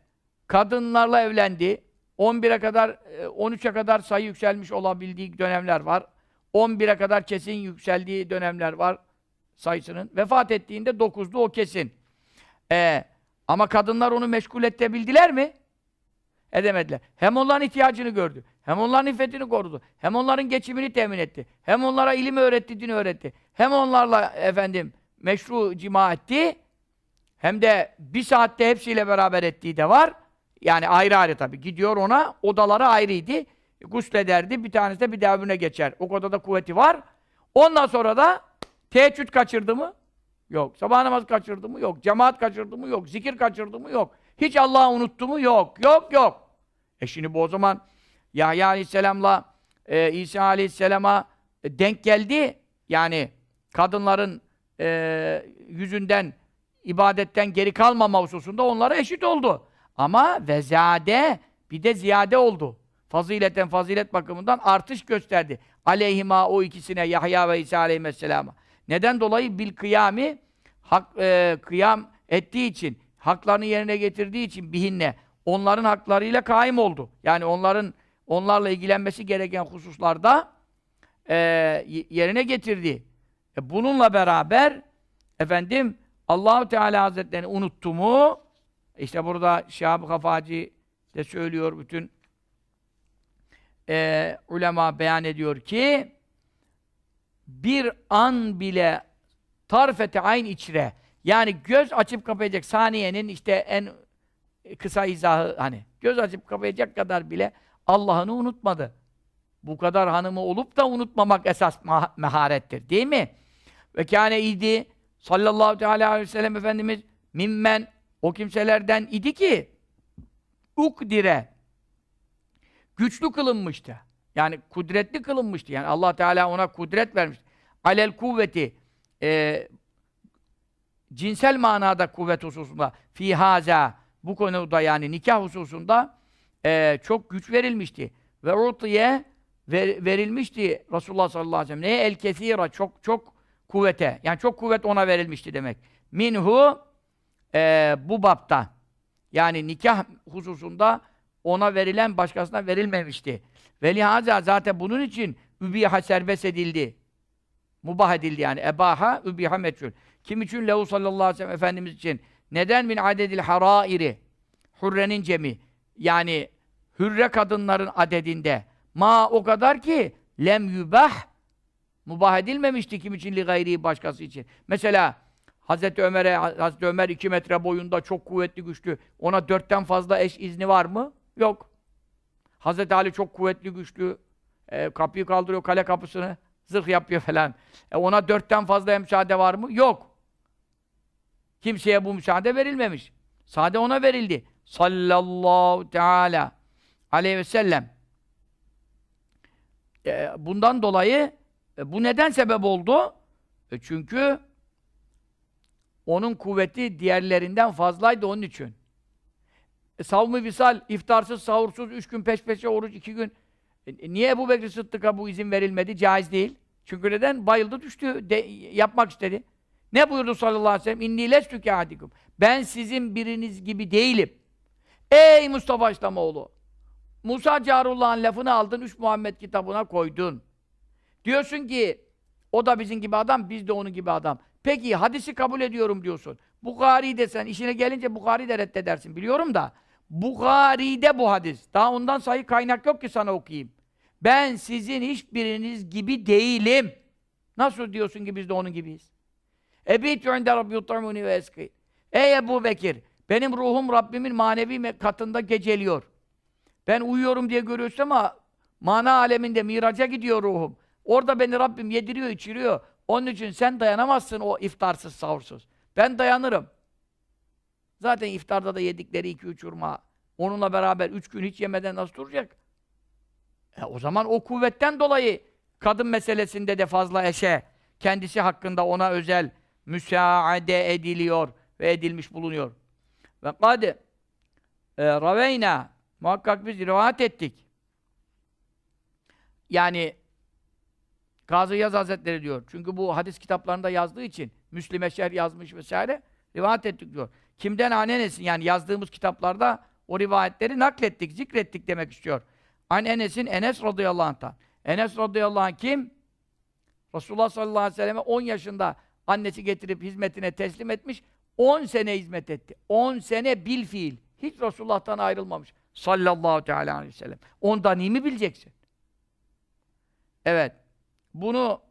kadınlarla evlendi. 11'e kadar, e, 13'e kadar sayı yükselmiş olabildiği dönemler var. 11'e kadar kesin yükseldiği dönemler var sayısının. Vefat ettiğinde 9'du o kesin. E, ama kadınlar onu meşgul edebildiler mi? Edemediler. Hem onların ihtiyacını gördü. Hem onların iffetini korudu. Hem onların geçimini temin etti. Hem onlara ilim öğretti, din öğretti. Hem onlarla efendim meşru cima etti. Hem de bir saatte hepsiyle beraber ettiği de var. Yani ayrı ayrı tabii. Gidiyor ona, odaları ayrıydı. Guslederdi, bir tanesi de bir devine geçer. O kadar da kuvveti var. Ondan sonra da teheccüd kaçırdı mı? Yok. Sabah namazı kaçırdı mı? Yok. Cemaat kaçırdı mı? Yok. Zikir kaçırdı mı? Yok. Hiç Allah'ı unuttu mu? Yok. Yok, yok. E şimdi bu o zaman Yahya Aleyhisselam'la e, İsa Aleyhisselam'a e, denk geldi. Yani kadınların e, yüzünden ibadetten geri kalmama hususunda onlara eşit oldu. Ama vezade bir de ziyade oldu. Fazileten fazilet bakımından artış gösterdi. Aleyhima o ikisine Yahya ve İsa Aleyhisselam'a. Neden dolayı bil kıyami hak e, kıyam ettiği için, haklarını yerine getirdiği için bihinne onların haklarıyla kaim oldu. Yani onların onlarla ilgilenmesi gereken hususlarda e, yerine getirdi. E, bununla beraber efendim Allahu Teala Hazretlerini unuttu mu? İşte burada Şahab-ı Kafaci de söylüyor bütün e, ulema beyan ediyor ki bir an bile tarfete ayn içre yani göz açıp kapayacak saniyenin işte en kısa izahı hani göz açıp kapayacak kadar bile Allah'ını unutmadı. Bu kadar hanımı olup da unutmamak esas meharettir. Değil mi? Ve kâne idi sallallahu teala aleyhi ve sellem Efendimiz mimmen o kimselerden idi ki ukdire güçlü kılınmıştı. Yani kudretli kılınmıştı. Yani Allah Teala ona kudret vermiş. Alel kuvveti e, cinsel manada kuvvet hususunda fihaza bu konuda yani nikah hususunda e, çok güç verilmişti. Ve utiye ver, verilmişti Resulullah sallallahu aleyhi ve sellem. Neye? El kesira çok çok kuvvete. Yani çok kuvvet ona verilmişti demek. Minhu e, bu bapta yani nikah hususunda ona verilen başkasına verilmemişti. Velihaza zaten bunun için übiha serbest edildi. Mubah edildi yani. Ebaha, übiha meçhul. Kim için? Lehu sallallahu aleyhi ve sellem Efendimiz için. Neden min adedil harairi? Hürrenin cemi. Yani hürre kadınların adedinde. Ma o kadar ki lem yubah mubah edilmemişti kim için li gayri başkası için. Mesela Hazreti Ömer'e Hazreti Ömer iki metre boyunda çok kuvvetli güçlü. Ona dörtten fazla eş izni var mı? Yok. Hazreti Ali çok kuvvetli güçlü. E, kapıyı kaldırıyor kale kapısını zırh yapıyor falan. E, ona dörtten fazla müsaade var mı? Yok. Kimseye bu müsaade verilmemiş. Sade ona verildi. Sallallahu teala aleyhi ve sellem. E, bundan dolayı e, bu neden sebep oldu? E, çünkü onun kuvveti diğerlerinden fazlaydı onun için. E, savmi visal, iftarsız, sahursuz, üç gün peş peşe oruç, iki gün. E, niye Ebu Bekir Sıddık'a bu izin verilmedi? Caiz değil. Çünkü neden? Bayıldı düştü, de, yapmak istedi. Ne buyurdu sallallahu aleyhi ve sellem? İnni lestü kâdikum. Ben sizin biriniz gibi değilim. Ey Mustafa İslamoğlu! Musa Carullah'ın lafını aldın, üç Muhammed kitabına koydun. Diyorsun ki, o da bizim gibi adam, biz de onun gibi adam. Peki, hadisi kabul ediyorum diyorsun. Bukhari desen, işine gelince Bukhari de reddedersin, biliyorum da. Bukhari'de bu hadis. Daha ondan sayı kaynak yok ki sana okuyayım. Ben sizin hiçbiriniz gibi değilim. Nasıl diyorsun ki biz de onun gibiyiz? Ebitü inde Rabbi yutamuni ve eski. Ey Ebu Bekir, benim ruhum Rabbimin manevi katında geceliyor. Ben uyuyorum diye görüyorsun ama mana aleminde miraca gidiyor ruhum. Orada beni Rabbim yediriyor, içiriyor. Onun için sen dayanamazsın o iftarsız, sahursuz. Ben dayanırım. Zaten iftarda da yedikleri iki üç hurma. Onunla beraber üç gün hiç yemeden nasıl duracak? E, o zaman o kuvvetten dolayı kadın meselesinde de fazla eşe, kendisi hakkında ona özel müsaade ediliyor ve edilmiş bulunuyor. Ve kad e, raveyna muhakkak biz rivayet ettik. Yani Gazı Yaz Hazretleri diyor. Çünkü bu hadis kitaplarında yazdığı için Müslim'e şerh yazmış vesaire rivayet ettik diyor. Kimden anenesin yani yazdığımız kitaplarda o rivayetleri naklettik, zikrettik demek istiyor. An Enes'in Enes radıyallahu anh'tan. Enes radıyallahu anh kim? Resulullah sallallahu aleyhi ve selleme 10 yaşında annesi getirip hizmetine teslim etmiş. 10 sene hizmet etti. 10 sene bil fiil. Hiç Resulullah'tan ayrılmamış. Sallallahu teala aleyhi ve sellem. Ondan iyi mi bileceksin? Evet. Bunu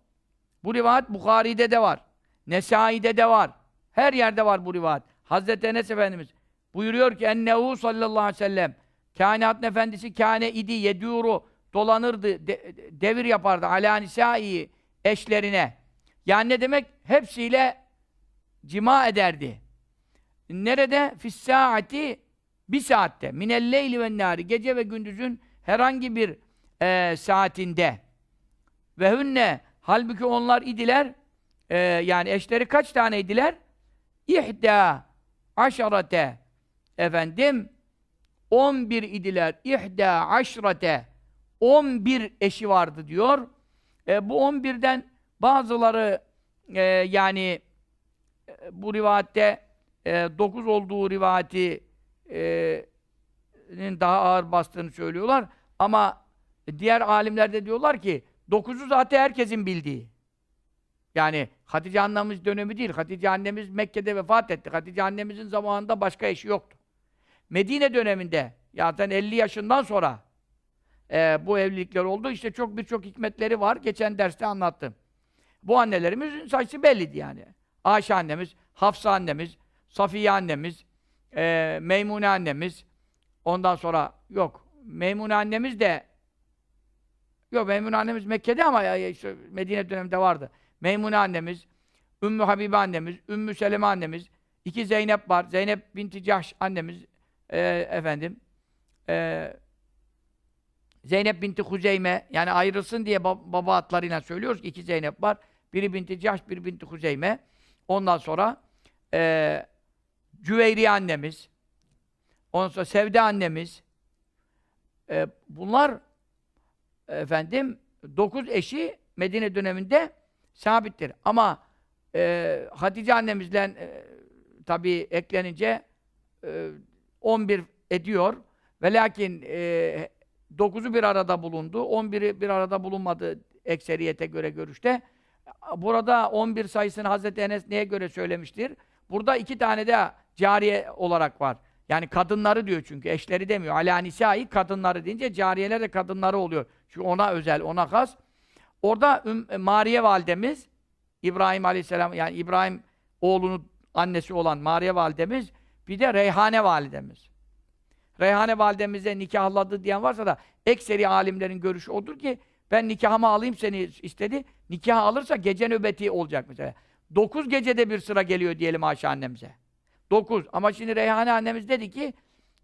bu rivayet Bukhari'de de var. Nesai'de de var. Her yerde var bu rivayet. Hazreti Enes Efendimiz buyuruyor ki ennehu sallallahu aleyhi ve sellem kainatın efendisi kâne idi yedûru dolanırdı, de- devir yapardı alâ nisâi eşlerine. Yani ne demek? Hepsiyle cima ederdi. Nerede? Fissâati bir saatte. Minelleyli ve nâri. Gece ve gündüzün herhangi bir eee, saatinde. Ve hünne halbuki onlar idiler eee, yani eşleri kaç tane idiler? İhda aşarate efendim 11 idiler. İhda aşrate 11 eşi vardı diyor. E, bu 11'den bazıları e, yani e, bu rivayette e, 9 olduğu rivayeti e, daha ağır bastığını söylüyorlar. Ama diğer alimler de diyorlar ki 9'u zaten herkesin bildiği. Yani Hatice annemiz dönemi değil. Hatice annemiz Mekke'de vefat etti. Hatice annemizin zamanında başka eşi yoktu. Medine döneminde zaten 50 yaşından sonra e, bu evlilikler oldu. İşte çok birçok hikmetleri var. Geçen derste anlattım. Bu annelerimizin sayısı belliydi yani. Ayşe annemiz, Hafsa annemiz, Safiye annemiz, e, Meymune annemiz, ondan sonra yok. Meymune annemiz de yok Meymune annemiz Mekke'de ama ya, işte Medine döneminde vardı. Meymune annemiz, Ümmü Habibe annemiz, Ümmü Seleme annemiz, iki Zeynep var. Zeynep binti Cahş annemiz, e, efendim, e, Zeynep binti Huzeyme, yani ayrılsın diye bab- baba adlarıyla söylüyoruz ki iki Zeynep var. Biri binti Cahş, biri binti Huzeyme. Ondan sonra e, Cüveyriye annemiz, ondan sonra Sevde annemiz, e, bunlar efendim dokuz eşi Medine döneminde sabittir. Ama e, Hatice annemizle e, tabi eklenince e, 11 ediyor. Ve lakin e, 9'u bir arada bulundu. 11'i bir arada bulunmadı ekseriyete göre görüşte. Burada 11 sayısını Hazreti Enes neye göre söylemiştir? Burada iki tane de cariye olarak var. Yani kadınları diyor çünkü, eşleri demiyor. Alâ nisâi kadınları deyince cariyeler de kadınları oluyor. Çünkü ona özel, ona has. Orada Üm- Mariye validemiz, İbrahim aleyhisselam, yani İbrahim oğlunun annesi olan Mariye validemiz, bir de Reyhane validemiz. Reyhane validemize nikahladı diyen varsa da ekseri alimlerin görüşü odur ki ben nikahımı alayım seni istedi. Nikah alırsa gece nöbeti olacak mesela. Dokuz gecede bir sıra geliyor diyelim Ayşe annemize. Dokuz. Ama şimdi Reyhane annemiz dedi ki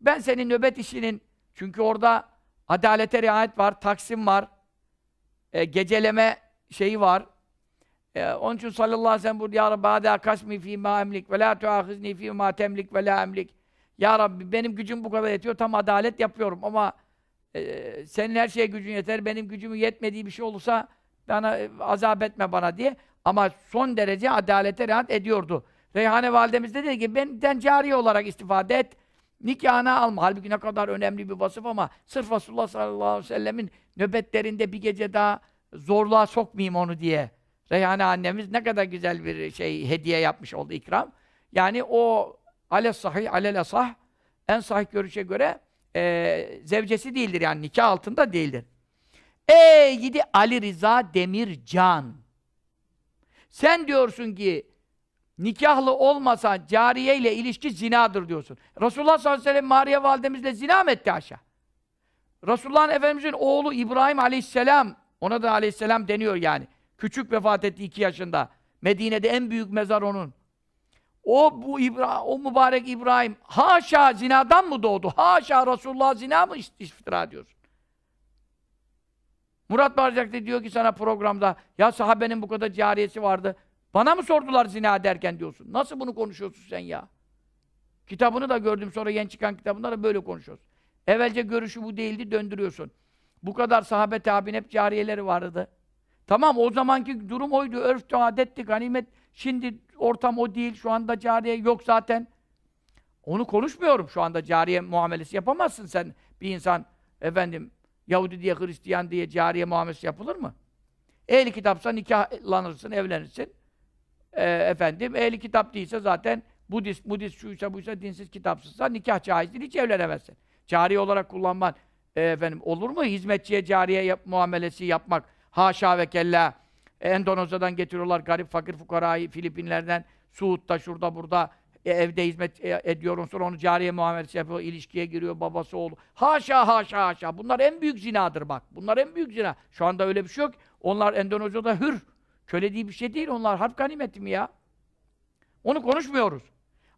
ben senin nöbet işinin çünkü orada adalete riayet var, taksim var, e, geceleme şeyi var. E, onun için sallallahu aleyhi ve sellem burada Ya Rabbi hâdâ kasmi fî mâ emlik ve lâ tuâhizni fî mâ temlik ve lâ emlik. Ya Rabbi benim gücüm bu kadar yetiyor, tam adalet yapıyorum ama e, senin her şeye gücün yeter, benim gücümün yetmediği bir şey olursa bana e, azap etme bana diye. Ama son derece adalete riayet ediyordu. Reyhane validemiz de dedi ki benden cariye olarak istifade et. Nikahına alma. Halbuki ne kadar önemli bir vasıf ama sırf Resulullah sallallahu aleyhi ve sellemin nöbetlerinde bir gece daha zorluğa sokmayayım onu diye. Reyhane annemiz ne kadar güzel bir şey hediye yapmış oldu ikram. Yani o ale sahih alel asah en sahih görüşe göre e, zevcesi değildir yani nikah altında değildir. Ey gidi Ali Rıza Demircan. Sen diyorsun ki nikahlı olmasa cariye ile ilişki zinadır diyorsun. Resulullah sallallahu aleyhi ve sellem Mariye validemizle zina mı etti aşağı? Resulullah'ın Efendimizin oğlu İbrahim aleyhisselam, ona da aleyhisselam deniyor yani. Küçük vefat etti iki yaşında. Medine'de en büyük mezar onun. O bu İbra o mübarek İbrahim haşa zinadan mı doğdu? Haşa Resulullah zina mı iftira ediyorsun? Murat Barcaklı diyor ki sana programda ya sahabenin bu kadar cariyesi vardı. Bana mı sordular zina derken diyorsun? Nasıl bunu konuşuyorsun sen ya? Kitabını da gördüm sonra yeni çıkan kitabında da böyle konuşuyorsun. Evvelce görüşü bu değildi döndürüyorsun. Bu kadar sahabe tabi'nin hep cariyeleri vardı. Tamam o zamanki durum oydu. Örftü, adetti, ganimet. Şimdi ortam o değil. Şu anda cariye yok zaten. Onu konuşmuyorum. Şu anda cariye muamelesi yapamazsın sen. Bir insan efendim Yahudi diye, Hristiyan diye cariye muamelesi yapılır mı? Ehli kitapsa nikahlanırsın, evlenirsin. Ee, efendim, ehli kitap değilse zaten Budist, Budist şuysa buysa dinsiz kitapsızsa nikah caiz değil, hiç evlenemezsin. Cariye olarak kullanman e, efendim olur mu? Hizmetçiye cariye yap, muamelesi yapmak. Haşa ve kella. E, Endonezya'dan getiriyorlar garip fakir fukarayı Filipinler'den, Suud'da şurada burada e, evde hizmet e, ediyor sonra onu cariye muamelesi yapıyor, ilişkiye giriyor babası oğlu. Haşa haşa haşa. Bunlar en büyük zinadır bak. Bunlar en büyük zina. Şu anda öyle bir şey yok. Onlar Endonezya'da hür. Köle diye bir şey değil. Onlar harp ganimeti mi ya? Onu konuşmuyoruz.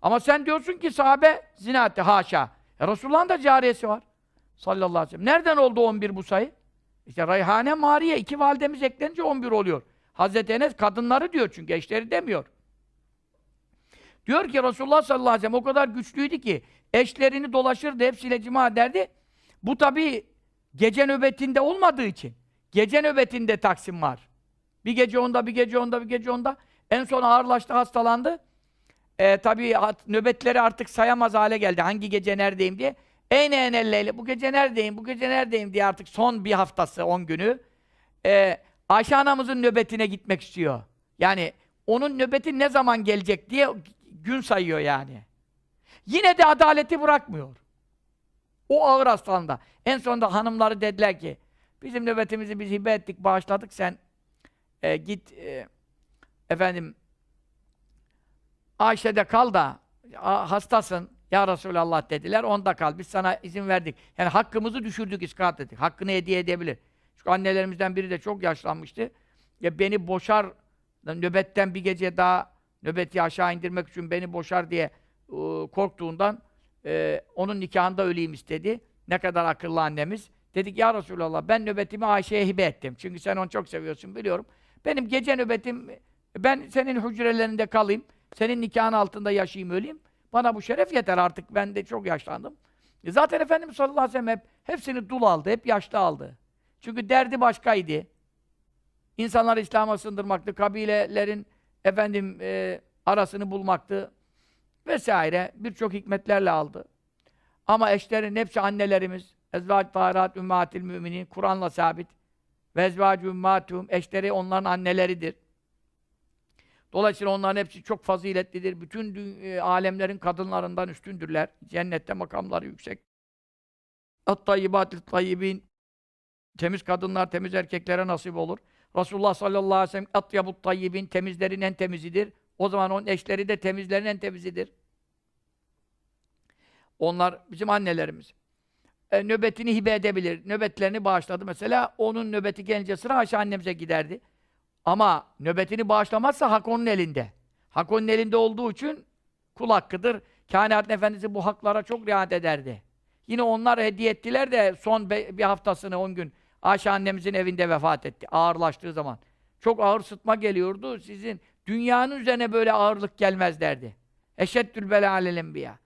Ama sen diyorsun ki sahabe zina etti. Haşa. E Resulullah'ın da cariyesi var. Sallallahu aleyhi ve sellem. Nereden oldu 11 bu sayı? İşte Rayhane Mariye iki validemiz eklenince 11 oluyor. Hazreti Enes kadınları diyor çünkü eşleri demiyor. Diyor ki Resulullah sallallahu aleyhi ve sellem o kadar güçlüydü ki eşlerini dolaşırdı, hepsiyle cima ederdi. Bu tabi gece nöbetinde olmadığı için. Gece nöbetinde taksim var. Bir gece onda, bir gece onda, bir gece onda. En son ağırlaştı, hastalandı. E, tabii nöbetleri artık sayamaz hale geldi. Hangi gece neredeyim diye. Eyne enelleyle, bu gece neredeyim, bu gece neredeyim diye artık son bir haftası, on günü. E, Ayşe anamızın nöbetine gitmek istiyor. Yani onun nöbeti ne zaman gelecek diye gün sayıyor yani. Yine de adaleti bırakmıyor. O ağır hastalığında. En sonunda hanımları dediler ki, bizim nöbetimizi biz hibe ettik, bağışladık, sen e, git e, efendim Ayşe'de kal da hastasın ya Resulallah dediler. Onda kal. Biz sana izin verdik. Yani hakkımızı düşürdük, iskat ettik. Hakkını hediye edebilir. Çünkü annelerimizden biri de çok yaşlanmıştı. Ya beni boşar nöbetten bir gece daha nöbeti aşağı indirmek için beni boşar diye ıı, korktuğundan e, onun nikahında öleyim istedi. Ne kadar akıllı annemiz. Dedik ya Resulallah ben nöbetimi Ayşe'ye hibe ettim. Çünkü sen onu çok seviyorsun biliyorum. Benim gece nöbetim ben senin hücrelerinde kalayım. Senin nikahın altında yaşayayım öleyim. Bana bu şeref yeter artık. Ben de çok yaşlandım. E zaten Efendimiz sallallahu aleyhi ve sellem hep hepsini dul aldı. Hep yaşlı aldı. Çünkü derdi başkaydı. İnsanları İslam'a sındırmaktı. Kabilelerin efendim e, arasını bulmaktı. Vesaire. Birçok hikmetlerle aldı. Ama eşlerin hepsi annelerimiz. Ezvac taharat ümmatil müminin. Kur'an'la sabit. Ve ezvac ümmatum. Eşleri onların anneleridir. Dolayısıyla onların hepsi çok faziletlidir. Bütün e, alemlerin kadınlarından üstündürler. Cennette makamları yüksek. At-tayyibatil tayyibin Temiz kadınlar temiz erkeklere nasip olur. Resulullah sallallahu aleyhi ve sellem atyabut tayyibin temizlerin en temizidir. O zaman onun eşleri de temizlerin en temizidir. Onlar bizim annelerimiz. E, nöbetini hibe edebilir. Nöbetlerini bağışladı. Mesela onun nöbeti gelince sıra Ayşe annemize giderdi. Ama nöbetini bağışlamazsa hak onun elinde. Hak onun elinde olduğu için kul hakkıdır. Kainat Efendisi bu haklara çok riayet ederdi. Yine onlar hediye ettiler de son bir haftasını, on gün Ayşe annemizin evinde vefat etti. Ağırlaştığı zaman. Çok ağır sıtma geliyordu. Sizin dünyanın üzerine böyle ağırlık gelmez derdi. Eşeddül bela alel enbiya.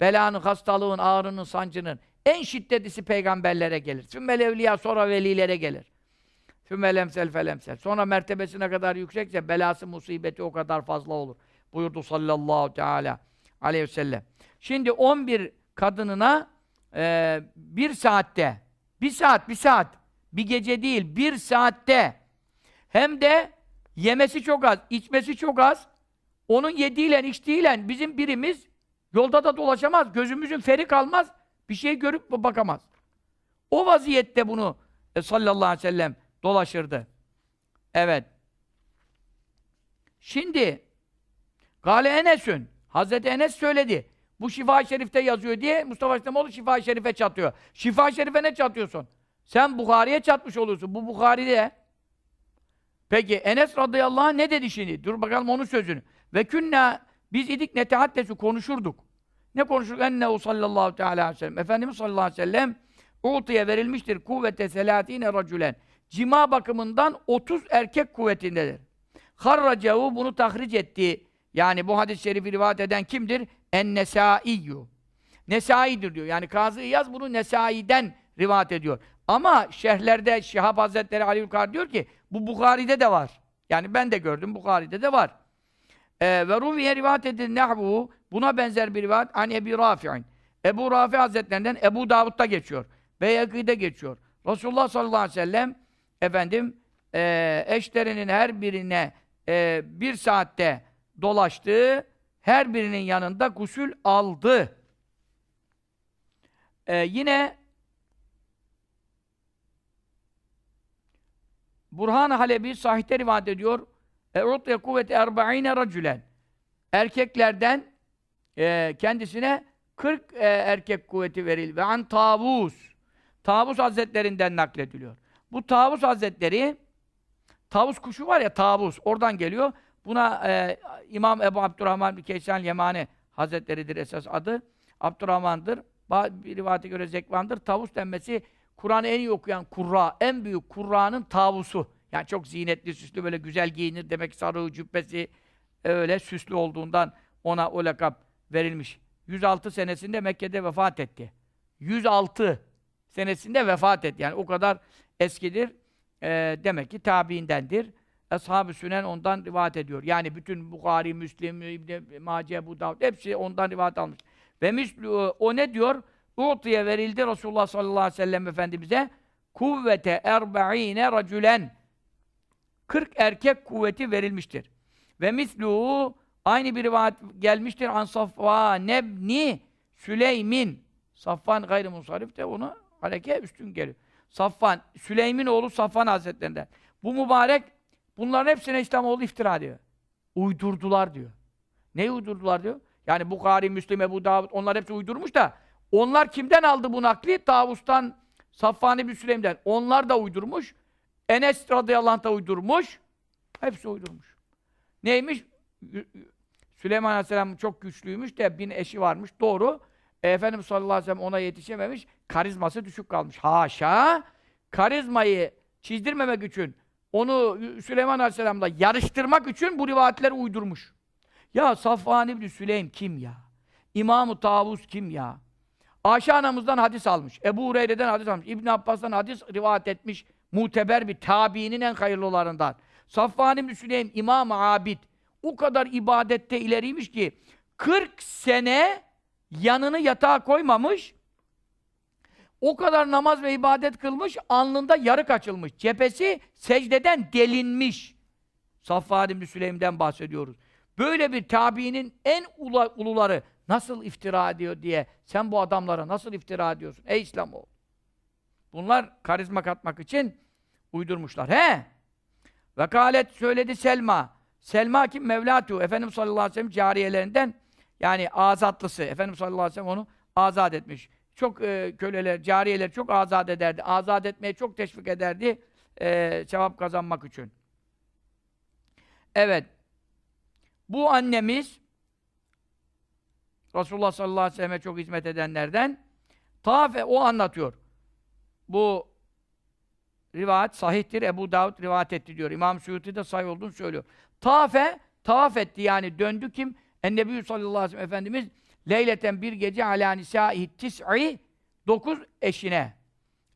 Belanın, hastalığın, ağrının, sancının en şiddetlisi peygamberlere gelir. Sümmel evliya sonra velilere gelir. Sümmel emsel felemsel. Sonra mertebesine kadar yüksekse belası, musibeti o kadar fazla olur. Buyurdu sallallahu teala aleyhi ve sellem. Şimdi 11 kadınına e, bir saatte, bir saat, bir saat, bir gece değil, bir saatte hem de yemesi çok az, içmesi çok az. Onun yediğiyle, içtiğiyle bizim birimiz yolda da dolaşamaz, gözümüzün feri kalmaz, bir şey görüp bakamaz. O vaziyette bunu e, sallallahu aleyhi ve sellem dolaşırdı. Evet. Şimdi Gale Enes'ün Hazreti Enes söyledi. Bu Şifa-i Şerif'te yazıyor diye Mustafa İslamoğlu Şifa-i Şerif'e çatıyor. Şifa-i Şerif'e ne çatıyorsun? Sen Bukhari'ye çatmış oluyorsun. Bu Bukhari'de. Peki Enes radıyallahu anh ne dedi şimdi? Dur bakalım onun sözünü. Ve künna biz idik netehaddesu konuşurduk. Ne konuşurduk? Ennehu sallallahu teala aleyhi ve sellem. Efendimiz sallallahu aleyhi ve sellem Utiye verilmiştir kuvvete selatine racülen. Cima bakımından 30 erkek kuvvetindedir. Harracehu bunu tahric etti. Yani bu hadis-i şerifi rivayet eden kimdir? En-Nesaiyyü. Nesai'dir diyor. Yani Kazı İyaz bunu Nesai'den rivayet ediyor. Ama şerhlerde Şihab Hazretleri Ali Yukar diyor ki bu Bukhari'de de var. Yani ben de gördüm Bukhari'de de var. Ee, ve Ruviye rivayet edilir nehvu buna benzer bir rivayet an Ebi Rafi'in. Ebu Rafi Hazretlerinden Ebu Davud'da geçiyor. Beyakî'de geçiyor. Resulullah sallallahu aleyhi ve sellem efendim e, eşlerinin her birine e, bir saatte dolaştı. Her birinin yanında gusül aldı. E, yine Burhan Halebi sahihte rivayet ediyor. E'utya kuvveti erba'ine racülen. Erkeklerden e, kendisine 40 e, erkek kuvveti veril ve an tavus. Tavus Hazretlerinden naklediliyor. Bu Tavus Hazretleri Tavus kuşu var ya Tavus oradan geliyor. Buna e, İmam Ebu Abdurrahman bir Keysan Yemani Hazretleridir esas adı. Abdurrahman'dır. Bir rivayete göre Zekvan'dır. Tavus denmesi Kur'an'ı en iyi okuyan kurra, en büyük kurra'nın tavusu. Yani çok zinetli, süslü, böyle güzel giyinir demek sarığı, cübbesi öyle süslü olduğundan ona o lakap verilmiş. 106 senesinde Mekke'de vefat etti. 106 senesinde vefat etti. Yani o kadar eskidir. E, demek ki tabiindendir. Ashab-ı Sünen ondan rivayet ediyor. Yani bütün Bukhari, Müslim, İbn Mace, Ebu Davud hepsi ondan rivayet almış. Ve müslü, o ne diyor? U'tiye verildi Resulullah sallallahu aleyhi ve sellem Efendimiz'e kuvvete erba'ine racülen 40 erkek kuvveti verilmiştir. Ve mislu aynı bir rivayet gelmiştir. An Safva nebni Süleymin Safvan gayrı musarif de onu hareke üstün geliyor. Safvan, Süleym'in oğlu Safvan Hazretlerinden. Bu mübarek bunların hepsine İslamoğlu iftira diyor. Uydurdular diyor. Ne uydurdular diyor? Yani Bukhari, Müslim, Ebu Davud onlar hepsi uydurmuş da onlar kimden aldı bu nakli? Tavus'tan, Safvan ibn Süleym'den. Onlar da uydurmuş. Enes radıyallahu anh da uydurmuş. Hepsi uydurmuş. Neymiş? Süleyman aleyhisselam çok güçlüymüş de bin eşi varmış. Doğru. E, Efendimiz sallallahu aleyhi ve sellem ona yetişememiş. Karizması düşük kalmış. Haşa! Karizmayı çizdirmemek için onu Süleyman aleyhisselamla yarıştırmak için bu rivayetleri uydurmuş. Ya Safvan ibn Süleym kim ya? İmam-ı Tavus kim ya? Ayşe anamızdan hadis almış. Ebu Hureyre'den hadis almış. İbn Abbas'tan hadis rivayet etmiş. Muteber bir tabiinin en hayırlılarından. Safvan ibn Süleym İmam-ı Abid. O kadar ibadette ileriymiş ki 40 sene yanını yatağa koymamış. O kadar namaz ve ibadet kılmış, alnında yarık açılmış. Cephesi secdeden delinmiş. Safvan ibn Süleym'den bahsediyoruz. Böyle bir tabiinin en ula, uluları nasıl iftira ediyor diye sen bu adamlara nasıl iftira ediyorsun? Ey İslamoğlu! Bunlar karizma katmak için uydurmuşlar. He! Vekalet söyledi Selma. Selma kim? Mevlatu. Efendimiz sallallahu aleyhi ve sellem cariyelerinden yani azatlısı. Efendimiz sallallahu aleyhi ve sellem onu azat etmiş. Çok e, köleler, cariyeler çok azat ederdi. Azat etmeye çok teşvik ederdi. E, cevap kazanmak için. Evet. Bu annemiz Resulullah sallallahu aleyhi ve selleme çok hizmet edenlerden Tafe o anlatıyor. Bu rivayet sahihtir. Ebu Davud rivayet etti diyor. İmam Suyuti de sahih olduğunu söylüyor. Tafe, tavaf etti yani döndü kim? Ennebi sallallahu aleyhi ve sellem Efendimiz leyleten bir gece alâ nisâihi tis'i dokuz eşine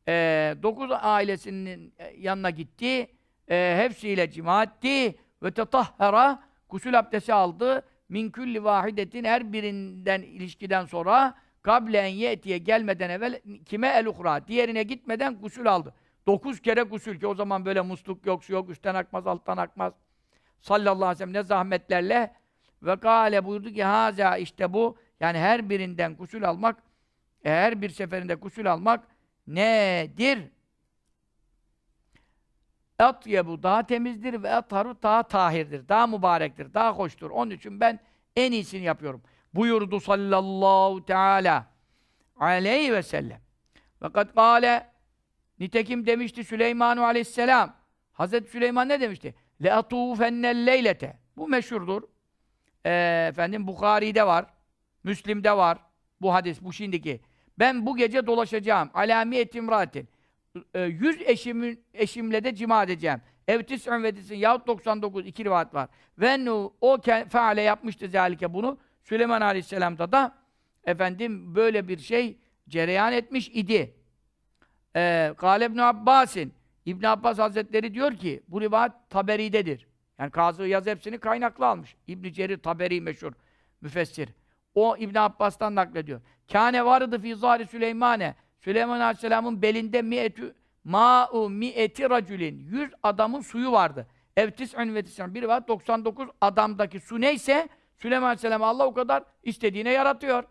e, dokuz ailesinin yanına gitti. E, hepsiyle cima etti. Ve tetahhara gusül abdesti aldı. Min külli vahidetin her birinden ilişkiden sonra kable en yetiye gelmeden evvel kime el uhra diğerine gitmeden gusül aldı. Dokuz kere gusül ki o zaman böyle musluk yok, su yok, üstten akmaz, alttan akmaz. Sallallahu aleyhi ve sellem ne zahmetlerle ve kâle buyurdu ki haza işte bu yani her birinden gusül almak her bir seferinde gusül almak nedir? etyebu daha temizdir ve etharu daha tahirdir. Daha mübarektir, daha hoştur. Onun için ben en iyisini yapıyorum. Buyurdu sallallahu teala aleyhi ve sellem. Fakat kâle nitekim demişti Süleymanu aleyhisselam. Hazreti Süleyman ne demişti? Le atufennel leylete. Bu meşhurdur. Ee, efendim Bukhari'de var. Müslim'de var. Bu hadis, bu şimdiki. Ben bu gece dolaşacağım. Alami etimratin. Ee, yüz eşimin, eşimle de cima edeceğim. Evtis'ün ve disin yahut 99 iki rivayet var. Ve o feale yapmıştı zalike bunu. Süleyman Aleyhisselam'da da efendim böyle bir şey cereyan etmiş idi. Ee, Kâle İbn Abbasin İbn Abbas Hazretleri diyor ki bu rivayet Taberi'dedir. Yani Kazı Yaz hepsini kaynaklı almış. İbn Cerir Taberi meşhur müfessir. O İbn Abbas'tan naklediyor. Kâne vardı fi zâri Süleymane. Süleyman Aleyhisselam'ın belinde mi'etü ma'u mi'eti racülin. Yüz adamın suyu vardı. Evtis'ün ve. Bir rivayet 99 adamdaki su neyse Süleyman Aleyhisselam Allah o kadar istediğine yaratıyor.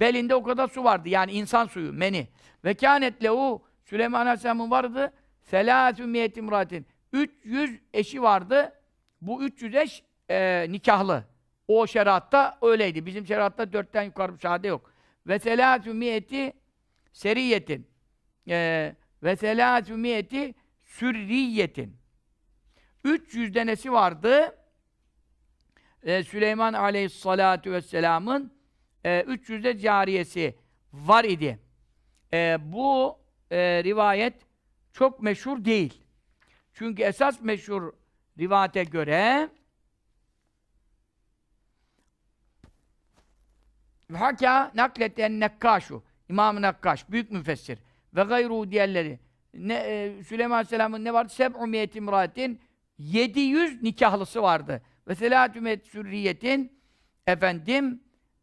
Belinde o kadar su vardı. Yani insan suyu, meni. Ve kânet lehu Süleyman Aleyhisselam'ın vardı selâsü miyetim imratin. 300 eşi vardı. Bu 300 eş e, nikahlı. O şeriatta öyleydi. Bizim şeriatta dörtten yukarı müsaade yok. Ve selâsü miyeti seriyetin. E, ve selâsü miyeti sürriyetin. 300 denesi vardı. E, Süleyman Aleyhissalatu vesselam'ın e, 300 de cariyesi var idi. E, bu e, rivayet çok meşhur değil. Çünkü esas meşhur rivayete göre Haka nakleten nekkaşu İmam-ı Nakkaş, büyük müfessir ve gayru diğerleri ne, Süleyman Aleyhisselam'ın ne vardı? Seb'u miyet imratin 700 nikahlısı vardı. Ve selâtü miyet sürriyetin efendim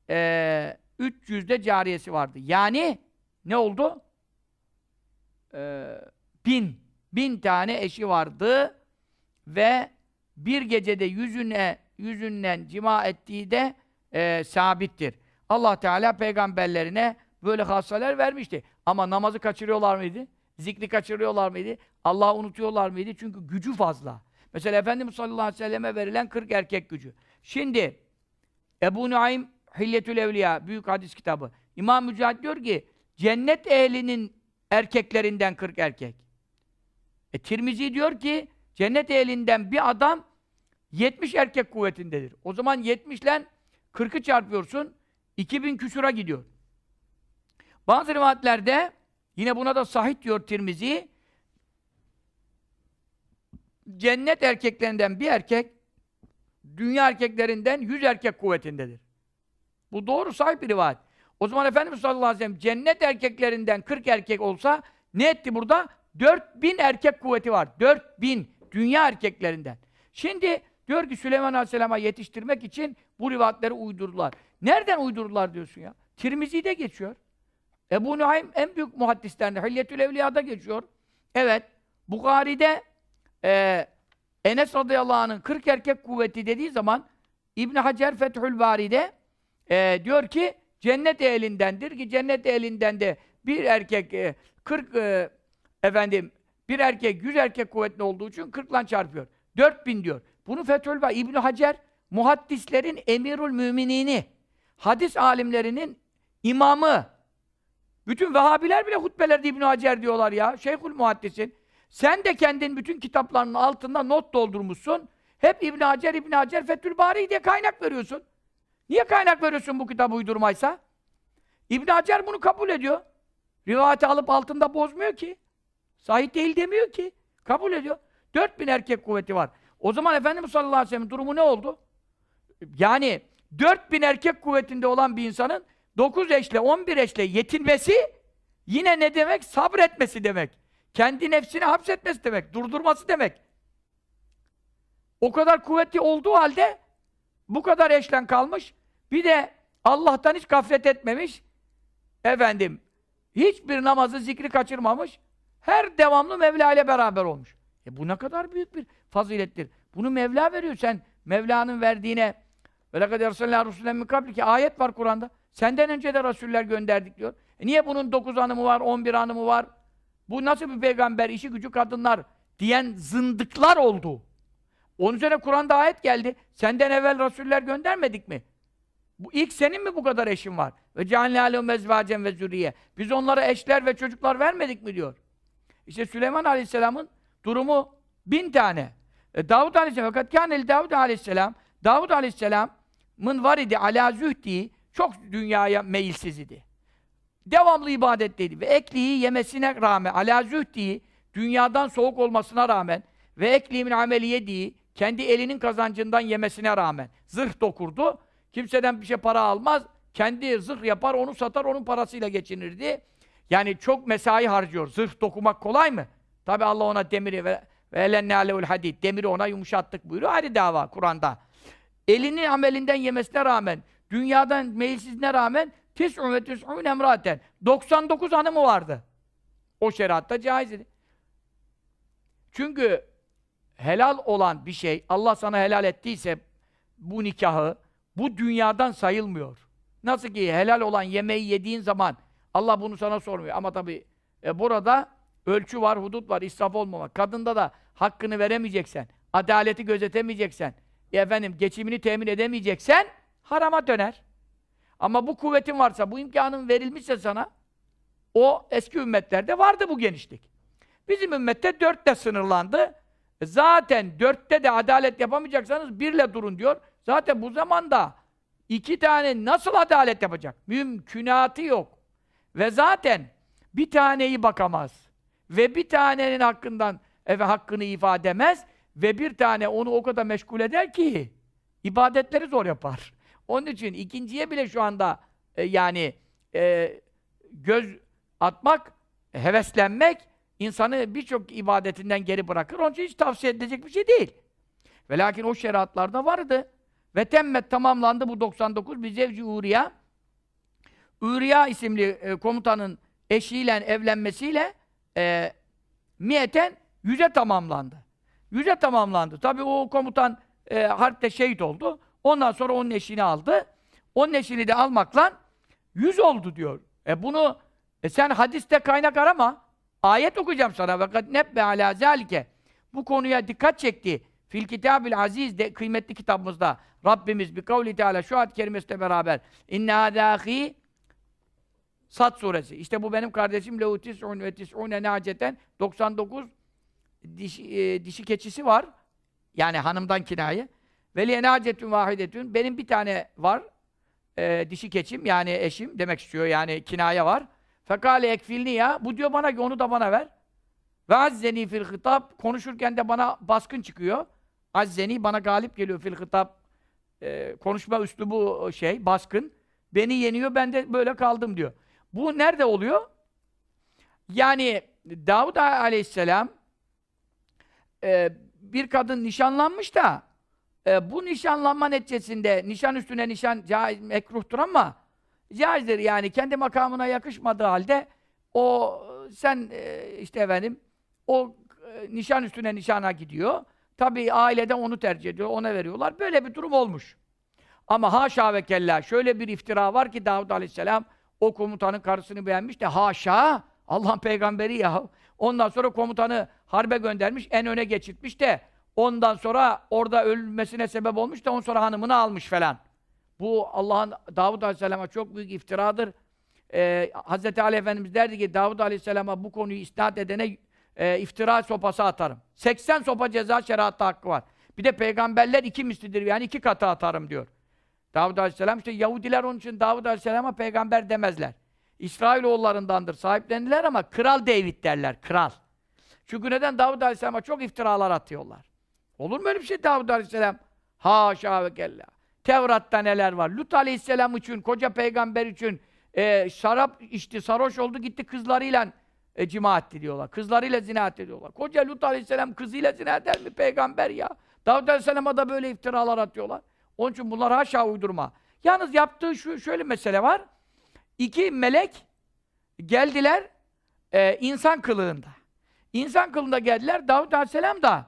e, 300 de cariyesi vardı. Yani ne oldu? E, bin. Bin tane eşi vardı ve bir gecede yüzüne yüzünden cima ettiği de e, sabittir. Allah Teala peygamberlerine böyle hassalar vermişti. Ama namazı kaçırıyorlar mıydı? Zikri kaçırıyorlar mıydı? Allah'ı unutuyorlar mıydı? Çünkü gücü fazla. Mesela Efendimiz sallallahu aleyhi ve selleme verilen 40 erkek gücü. Şimdi Ebu Nuaym Hilyetül Evliya büyük hadis kitabı. İmam Mücahit diyor ki cennet ehlinin erkeklerinden 40 erkek. E, Tirmizi diyor ki cennet ehlinden bir adam 70 erkek kuvvetindedir. O zaman 70 ile 40'ı çarpıyorsun 2000 küsura gidiyor. Bazı rivayetlerde yine buna da sahih diyor Tirmizi cennet erkeklerinden bir erkek dünya erkeklerinden 100 erkek kuvvetindedir. Bu doğru sahip bir rivayet. O zaman Efendimiz sallallahu aleyhi ve sellem cennet erkeklerinden 40 erkek olsa ne etti burada? 4000 erkek kuvveti var. 4000 dünya erkeklerinden. Şimdi diyor ki Süleyman Aleyhisselam'a yetiştirmek için bu rivayetleri uydurdular. Nereden uydurdular diyorsun ya? Tirmizi'de geçiyor. Ebu Nuaym en büyük muhaddislerinden. Hilyetül Evliya'da geçiyor. Evet. Bukhari'de e, Enes radıyallahu anh'ın 40 erkek kuvveti dediği zaman İbn Hacer Fethül Bari'de e, diyor ki cennet ehlindendir ki cennet ehlinden de bir erkek e, 40 e, efendim bir erkek 100 erkek kuvvetli olduğu için 40 ile çarpıyor. 4000 diyor. Bunu Fethül Bari İbn Hacer muhaddislerin emirül müminini hadis alimlerinin imamı bütün Vehhabiler bile hutbelerde İbn Hacer diyorlar ya. Şeyhül Muhaddisin. Sen de kendin bütün kitaplarının altında not doldurmuşsun. Hep İbn Hacer, İbn Hacer, Fethül Bari diye kaynak veriyorsun. Niye kaynak veriyorsun bu kitap uydurmaysa? İbn Hacer bunu kabul ediyor. Rivayeti alıp altında bozmuyor ki. Sahih değil demiyor ki. Kabul ediyor. 4000 erkek kuvveti var. O zaman Efendimiz sallallahu aleyhi ve sellem durumu ne oldu? Yani 4000 erkek kuvvetinde olan bir insanın 9 eşle, 11 eşle yetinmesi yine ne demek? Sabretmesi demek. Kendi nefsini hapsetmesi demek. Durdurması demek. O kadar kuvvetli olduğu halde bu kadar eşlen kalmış. Bir de Allah'tan hiç gaflet etmemiş. Efendim, hiçbir namazı, zikri kaçırmamış. Her devamlı Mevla ile beraber olmuş. E bu ne kadar büyük bir fazilettir. Bunu Mevla veriyor. Sen Mevla'nın verdiğine وَلَقَدْ اَرْسَلَّا رُسُولًا مِنْ قَبْلِ ki ayet var Kur'an'da. Senden önce de Resuller gönderdik diyor. E niye bunun 9 hanımı var, 11 hanımı var? Bu nasıl bir peygamber? İşi gücü kadınlar. diyen zındıklar oldu. Onun üzerine Kur'an'da ayet geldi. Senden evvel rasuller göndermedik mi? Bu ilk senin mi bu kadar eşin var? Ve cealne aleyhum mezvacen ve zürriye. Biz onlara eşler ve çocuklar vermedik mi diyor. İşte Süleyman Aleyhisselam'ın durumu bin tane. E, Davud Aleyhisselam fakat kânel Davud Aleyhisselam Davud Aleyhisselam'ın var idi ala zühdi çok dünyaya meyilsiz idi. Devamlı ibadetteydi ve ekliği yemesine rağmen ala zühdi dünyadan soğuk olmasına rağmen ve ekliğimin ameli yediği kendi elinin kazancından yemesine rağmen zırh dokurdu. Kimseden bir şey para almaz. Kendi zırh yapar, onu satar, onun parasıyla geçinirdi. Yani çok mesai harcıyor. Zırh dokumak kolay mı? Tabi Allah ona demiri ve ve elenne alevul. Demiri ona yumuşattık buyuruyor. Hadi dava Kur'an'da. Elinin amelinden yemesine rağmen, dünyadan meyilsizliğine rağmen tis'un ve tis'un emraten. 99 hanımı vardı. O şeriatta caiz idi. Çünkü helal olan bir şey, Allah sana helal ettiyse bu nikahı, bu dünyadan sayılmıyor. Nasıl ki helal olan yemeği yediğin zaman Allah bunu sana sormuyor. Ama tabi e, burada ölçü var, hudut var, israf olmamak. Kadında da hakkını veremeyeceksen, adaleti gözetemeyeceksen, e, efendim geçimini temin edemeyeceksen harama döner. Ama bu kuvvetin varsa, bu imkanın verilmişse sana o eski ümmetlerde vardı bu genişlik. Bizim ümmette dörtte sınırlandı. E, Zaten dörtte de adalet yapamayacaksanız birle durun diyor. Zaten bu zamanda iki tane nasıl adalet yapacak? Mümkünatı yok. Ve zaten bir taneyi bakamaz. Ve bir tanenin hakkından eve hakkını ifade edemez. Ve bir tane onu o kadar meşgul eder ki ibadetleri zor yapar. Onun için ikinciye bile şu anda e, yani e, göz atmak, heveslenmek insanı birçok ibadetinden geri bırakır. Onun için hiç tavsiye edilecek bir şey değil. Ve lakin o şeriatlarda vardı. Ve temmet tamamlandı bu 99 bir zevci Uriya. Uriya isimli e, komutanın eşiyle evlenmesiyle e, miyeten yüze tamamlandı. Yüze tamamlandı. Tabi o komutan e, harpte şehit oldu. Ondan sonra onun eşini aldı. Onun eşini de almakla yüz oldu diyor. E bunu e sen hadiste kaynak arama. Ayet okuyacağım sana. Fakat nebbe ala zalike. Bu konuya dikkat çekti. Fil kitabil aziz de kıymetli kitabımızda Rabbimiz bir kavli teala şu ayet kerimesiyle beraber inne hadahi Sat suresi. İşte bu benim kardeşim lehu tis'un ve tis'une naceten 99 dişi, e, dişi keçisi var. Yani hanımdan kinaye. Ve liye nacetun vahidetun. Benim bir tane var. E, dişi keçim yani eşim demek istiyor. Yani kinaye var. Fekale ekfilni ya. Bu diyor bana ki onu da bana ver. Ve azzeni fil hitap. Konuşurken de bana baskın çıkıyor. Azzeni bana galip geliyor fil hitap. E, konuşma üslubu şey, baskın. Beni yeniyor, ben de böyle kaldım diyor. Bu nerede oluyor? Yani Davud aleyhisselam e, bir kadın nişanlanmış da e, bu nişanlanma neticesinde nişan üstüne nişan caiz, mekruhtur ama caizdir yani kendi makamına yakışmadığı halde o sen e, işte efendim o e, nişan üstüne nişana gidiyor. Tabii ailede onu tercih ediyor, ona veriyorlar. Böyle bir durum olmuş. Ama haşa ve kella şöyle bir iftira var ki Davud Aleyhisselam o komutanın karısını beğenmiş de haşa Allah'ın peygamberi ya. Ondan sonra komutanı harbe göndermiş, en öne geçirtmiş de ondan sonra orada ölmesine sebep olmuş da ondan sonra hanımını almış falan. Bu Allah'ın Davud Aleyhisselam'a çok büyük iftiradır. Ee, Hz. Ali Efendimiz derdi ki Davud Aleyhisselam'a bu konuyu isnat edene e, iftira sopası atarım. 80 sopa ceza şeriatta hakkı var. Bir de peygamberler iki mislidir yani iki katı atarım diyor. Davud Aleyhisselam işte Yahudiler onun için Davud Aleyhisselam'a peygamber demezler. İsrailoğullarındandır, sahiplendiler ama kral David derler, kral. Çünkü neden Davud Aleyhisselam'a çok iftiralar atıyorlar. Olur mu öyle bir şey Davud Aleyhisselam? Haşa ve kella. Tevrat'ta neler var? Lut Aleyhisselam için, koca peygamber için e, şarap içti, sarhoş oldu, gitti kızlarıyla e, cima etti diyorlar. Kızlarıyla zina etti diyorlar. Koca Lut Aleyhisselam kızıyla zina eder mi peygamber ya? Davud Aleyhisselam'a da böyle iftiralar atıyorlar. Onun için bunlar haşa uydurma. Yalnız yaptığı şu şöyle mesele var. İki melek geldiler e, insan kılığında. İnsan kılığında geldiler. Davud Aleyhisselam da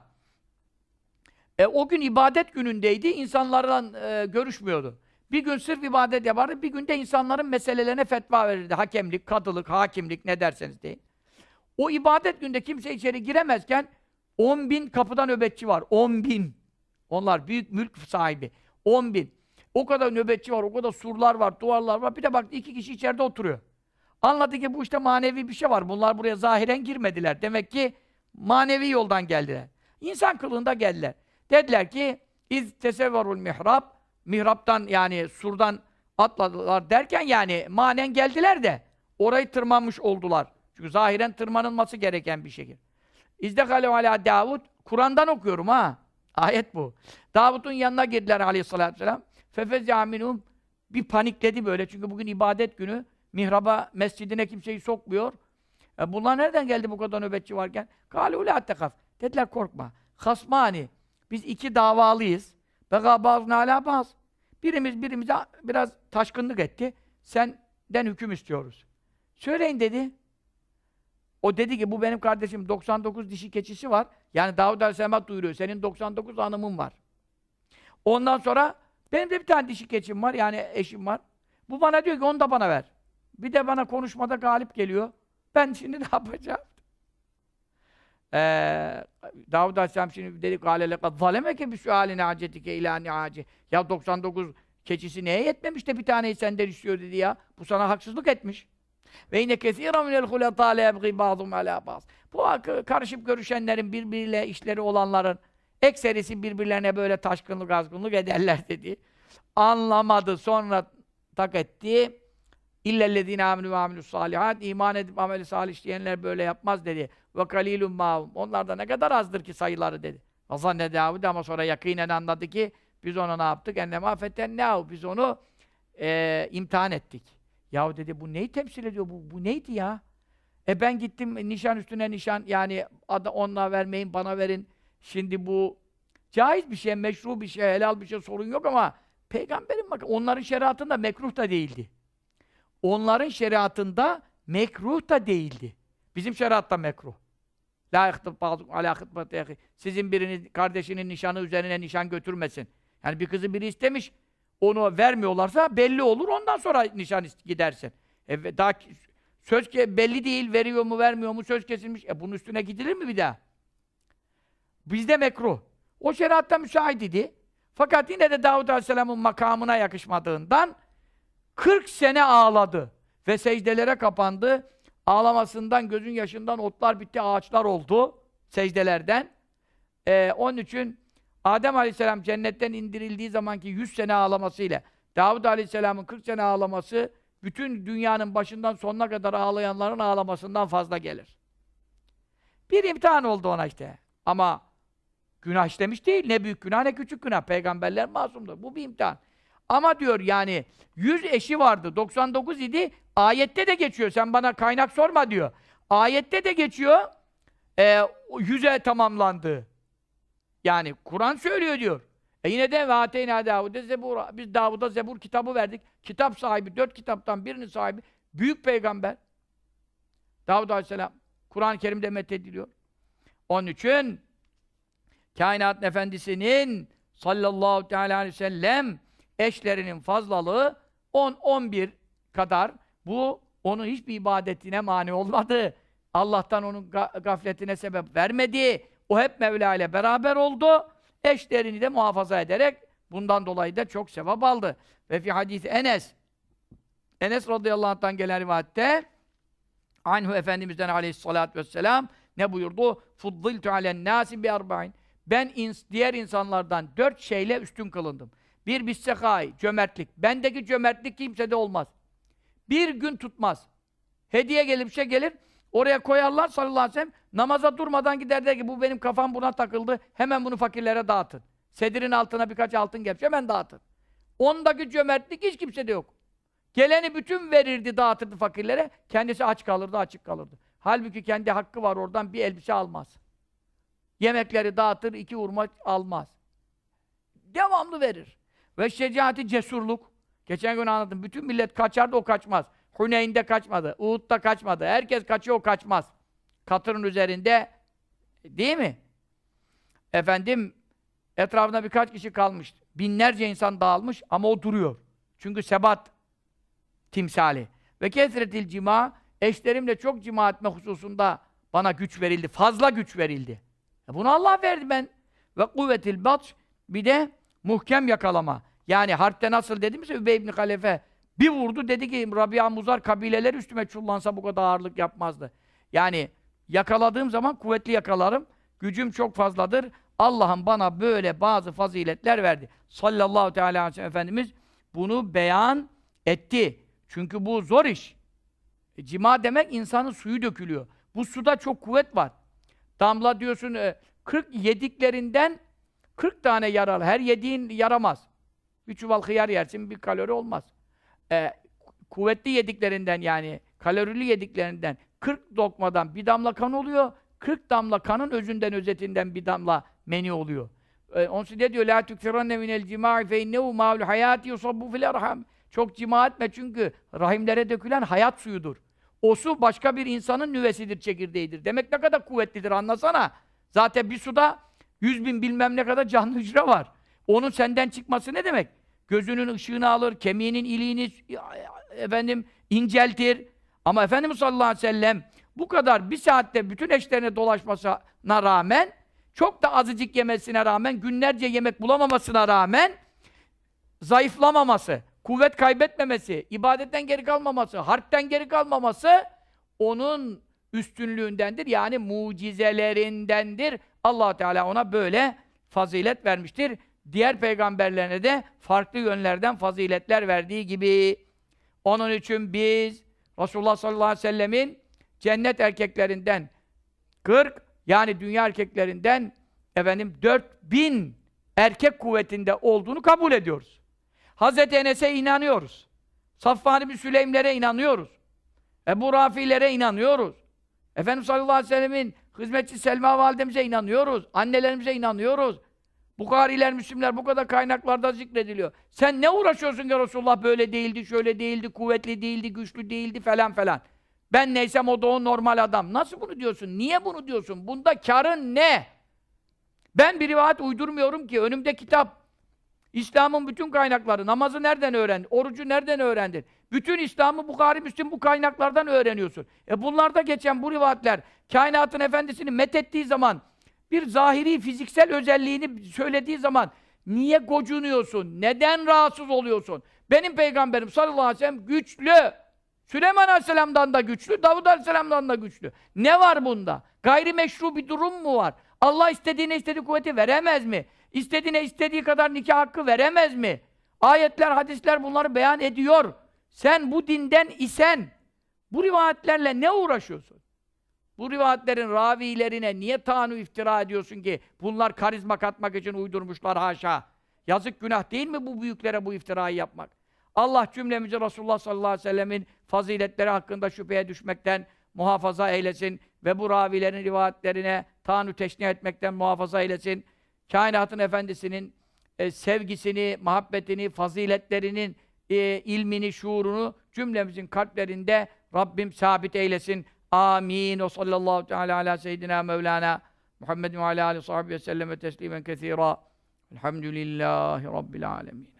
e, o gün ibadet günündeydi. İnsanlarla e, görüşmüyordu. Bir gün sırf ibadet yapardı. Bir günde insanların meselelerine fetva verirdi. Hakemlik, kadılık, hakimlik ne derseniz deyin. O ibadet günde kimse içeri giremezken 10 bin kapıda nöbetçi var. 10 bin. Onlar büyük mülk sahibi. 10 bin. O kadar nöbetçi var, o kadar surlar var, duvarlar var. Bir de bak iki kişi içeride oturuyor. Anladı ki bu işte manevi bir şey var. Bunlar buraya zahiren girmediler. Demek ki manevi yoldan geldiler. İnsan kılığında geldiler. Dediler ki iz tesevverul mihrab mihraptan yani surdan atladılar derken yani manen geldiler de orayı tırmanmış oldular. Çünkü zahiren tırmanılması gereken bir şekil. İzdekale ala Davud Kur'an'dan okuyorum ha. Ayet bu. Davud'un yanına girdiler aleyhissalatü vesselam. Fefezâ minhum bir panikledi böyle. Çünkü bugün ibadet günü. Mihraba, mescidine kimseyi sokmuyor. E bunlar nereden geldi bu kadar nöbetçi varken? Kâlû lâ tekaf. Dediler korkma. Hasmani. Biz iki davalıyız. Bega bazı alâ baz. Birimiz birimize biraz taşkınlık etti. Senden hüküm istiyoruz. Söyleyin dedi. O dedi ki bu benim kardeşim 99 dişi keçisi var. Yani Davud Aleyhisselam duyuruyor. Senin 99 hanımın var. Ondan sonra benim de bir tane dişi keçim var. Yani eşim var. Bu bana diyor ki onu da bana ver. Bir de bana konuşmada galip geliyor. Ben şimdi ne yapacağım? Ee, Davud Aleyhisselam şimdi dedi gâle lekad zalemeke bi suâline acetike ilâ niâci. Ya 99 keçisi neye yetmemiş de bir taneyi senden istiyor dedi ya. Bu sana haksızlık etmiş. Ve yine kesîran minel huletâ lebgî bâzum alâ. Bu karışıp görüşenlerin birbiriyle işleri olanların ekserisi birbirlerine böyle taşkınlık azgınlık ederler dedi. Anlamadı sonra tak etti. İllellezîne âminû ve âminûs sâlihat. İman edip ameli salih işleyenler böyle yapmaz dedi. Ve kalîlun mâhum. Onlar da ne kadar azdır ki sayıları dedi. Azanne Davud ama sonra yakinen anladı ki biz ona ne yaptık? Ennemâ fetennâhu. Biz onu e, imtihan ettik. Yahu dedi bu neyi temsil ediyor? Bu, bu neydi ya? E ben gittim nişan üstüne nişan yani adı onunla vermeyin bana verin. Şimdi bu caiz bir şey, meşru bir şey, helal bir şey sorun yok ama peygamberin bak onların şeriatında mekruh da değildi. Onların şeriatında mekruh da değildi. Bizim şeriatta mekruh. La yahtıb ba'dukum ala Sizin biriniz kardeşinin nişanı üzerine nişan götürmesin. Yani bir kızı biri istemiş, onu vermiyorlarsa belli olur, ondan sonra nişan gidersin. E, daha söz ki belli değil, veriyor mu vermiyor mu söz kesilmiş. E bunun üstüne gidilir mi bir daha? Bizde mekruh. O şeriatta müsait idi. Fakat yine de Davud Aleyhisselam'ın makamına yakışmadığından 40 sene ağladı ve secdelere kapandı. Ağlamasından, gözün yaşından otlar bitti, ağaçlar oldu secdelerden. Ee, onun için Adem Aleyhisselam cennetten indirildiği zamanki 100 sene ağlamasıyla Davud Aleyhisselam'ın 40 sene ağlaması bütün dünyanın başından sonuna kadar ağlayanların ağlamasından fazla gelir. Bir imtihan oldu ona işte. Ama günah işlemiş değil. Ne büyük günah ne küçük günah. Peygamberler masumdur. Bu bir imtihan. Ama diyor yani 100 eşi vardı. 99 idi. Ayette de geçiyor. Sen bana kaynak sorma diyor. Ayette de geçiyor. E, 100'e tamamlandı. Yani Kur'an söylüyor diyor. E yine de vaateyna Davud'e zebur. Biz Davud'a zebur kitabı verdik. Kitap sahibi, dört kitaptan birinin sahibi. Büyük peygamber. Davud Aleyhisselam. Kur'an-ı Kerim'de methediliyor. Onun için kainat efendisinin sallallahu teala aleyhi ve sellem eşlerinin fazlalığı 10-11 kadar bu onun hiçbir ibadetine mani olmadı. Allah'tan onun gafletine sebep vermedi. O hep Mevla ile beraber oldu. Eşlerini de muhafaza ederek bundan dolayı da çok sevap aldı. Ve fi hadis Enes Enes radıyallahu anh'tan gelen rivayette Anhu Efendimiz'den aleyhissalatü vesselam ne buyurdu? Fuddiltu alen nasi bi arba'in. Ben ins diğer insanlardan dört şeyle üstün kılındım. Bir bissekâi, cömertlik. Bendeki cömertlik kimsede olmaz. Bir gün tutmaz. Hediye gelir, bir şey gelir, oraya koyarlar sallallahu aleyhi ve sellem, namaza durmadan gider der ki bu benim kafam buna takıldı, hemen bunu fakirlere dağıtın. Sedirin altına birkaç altın gelmiş, hemen dağıtın. Ondaki cömertlik hiç kimsede yok. Geleni bütün verirdi, dağıtırdı fakirlere, kendisi aç kalırdı, açık kalırdı. Halbuki kendi hakkı var oradan bir elbise almaz. Yemekleri dağıtır, iki urma almaz. Devamlı verir. Ve şecaati cesurluk. Geçen gün anlattım. Bütün millet kaçardı, o kaçmaz. Huneyn'de kaçmadı. Uhud'da kaçmadı. Herkes kaçıyor, o kaçmaz. Katırın üzerinde değil mi? Efendim etrafında birkaç kişi kalmış. Binlerce insan dağılmış ama o duruyor. Çünkü sebat timsali. Ve kesretil cima eşlerimle çok cima etme hususunda bana güç verildi. Fazla güç verildi. E bunu Allah verdi ben. Ve kuvvetil batş bir de muhkem yakalama. Yani harpte nasıl dedimse Übey ibn Halefe bir vurdu dedi ki Rabia Muzar kabileler üstüme çullansa bu kadar ağırlık yapmazdı. Yani yakaladığım zaman kuvvetli yakalarım. Gücüm çok fazladır. Allah'ım bana böyle bazı faziletler verdi. Sallallahu teala aleyhi ve sellem Efendimiz bunu beyan etti. Çünkü bu zor iş. E, cima demek insanın suyu dökülüyor. Bu suda çok kuvvet var. Damla diyorsun e, 40 yediklerinden 40 tane yaralı. Her yediğin yaramaz. Bir çuval hıyar yersin bir kalori olmaz. E, kuvvetli yediklerinden yani kalorili yediklerinden 40 dokmadan bir damla kan oluyor. 40 damla kanın özünden özetinden bir damla meni oluyor. E, onun için ne diyor? La tukfiranne minel cima'i fe innehu ma'ul hayati yusabbu fil. Çok cima etme çünkü rahimlere dökülen hayat suyudur. O su başka bir insanın nüvesidir, çekirdeğidir. Demek ne kadar kuvvetlidir anlasana. Zaten bir suda yüz bin bilmem ne kadar canlı hücre var. Onun senden çıkması ne demek? Gözünün ışığını alır, kemiğinin iliğini efendim inceltir. Ama Efendimiz sallallahu aleyhi ve sellem bu kadar bir saatte bütün eşlerine dolaşmasına rağmen çok da azıcık yemesine rağmen, günlerce yemek bulamamasına rağmen zayıflamaması, kuvvet kaybetmemesi, ibadetten geri kalmaması, harpten geri kalmaması onun üstünlüğündendir. Yani mucizelerindendir. allah Teala ona böyle fazilet vermiştir. Diğer peygamberlerine de farklı yönlerden faziletler verdiği gibi. Onun için biz Resulullah sallallahu aleyhi ve sellemin cennet erkeklerinden 40 yani dünya erkeklerinden efendim 4000 erkek kuvvetinde olduğunu kabul ediyoruz. Hazreti Enes'e inanıyoruz. Safvan bin Süleymlere inanıyoruz. Ebu Rafi'lere inanıyoruz. Efendimiz sallallahu aleyhi ve sellemin hizmetçi Selma validemize inanıyoruz. Annelerimize inanıyoruz. Bukhariler, Müslimler bu kadar kaynaklarda zikrediliyor. Sen ne uğraşıyorsun ki Resulullah böyle değildi, şöyle değildi, kuvvetli değildi, güçlü değildi falan falan. Ben neysem o da o normal adam. Nasıl bunu diyorsun? Niye bunu diyorsun? Bunda karın ne? Ben bir rivayet uydurmuyorum ki. Önümde kitap. İslam'ın bütün kaynakları. Namazı nereden öğrendin? Orucu nereden öğrendin? Bütün İslam'ı Bukhari, Müslim bu kaynaklardan öğreniyorsun. E bunlarda geçen bu rivayetler kainatın efendisini methettiği zaman bir zahiri fiziksel özelliğini söylediği zaman niye gocunuyorsun? Neden rahatsız oluyorsun? Benim peygamberim sallallahu aleyhi ve sellem güçlü. Süleyman aleyhisselamdan da güçlü, Davud aleyhisselamdan da güçlü. Ne var bunda? Gayri meşru bir durum mu var? Allah istediğine istediği kuvveti veremez mi? İstediğine istediği kadar nikah hakkı veremez mi? Ayetler, hadisler bunları beyan ediyor. Sen bu dinden isen, bu rivayetlerle ne uğraşıyorsun? Bu rivayetlerin ravilerine niye tanu iftira ediyorsun ki? Bunlar karizma katmak için uydurmuşlar haşa. Yazık günah değil mi bu büyüklere bu iftirayı yapmak? Allah cümlemizi Resulullah sallallahu aleyhi ve sellemin faziletleri hakkında şüpheye düşmekten muhafaza eylesin ve bu ravilerin rivayetlerine tanu teşni etmekten muhafaza eylesin. Kainatın efendisinin e, sevgisini, muhabbetini, faziletlerinin e, ilmini, şuurunu cümlemizin kalplerinde Rabbim sabit eylesin. آمين. وصلى الله تعالى على سيدنا مولانا محمد وعلى آله وصحبه وسلم تسليما كثيرا. الحمد لله رب العالمين.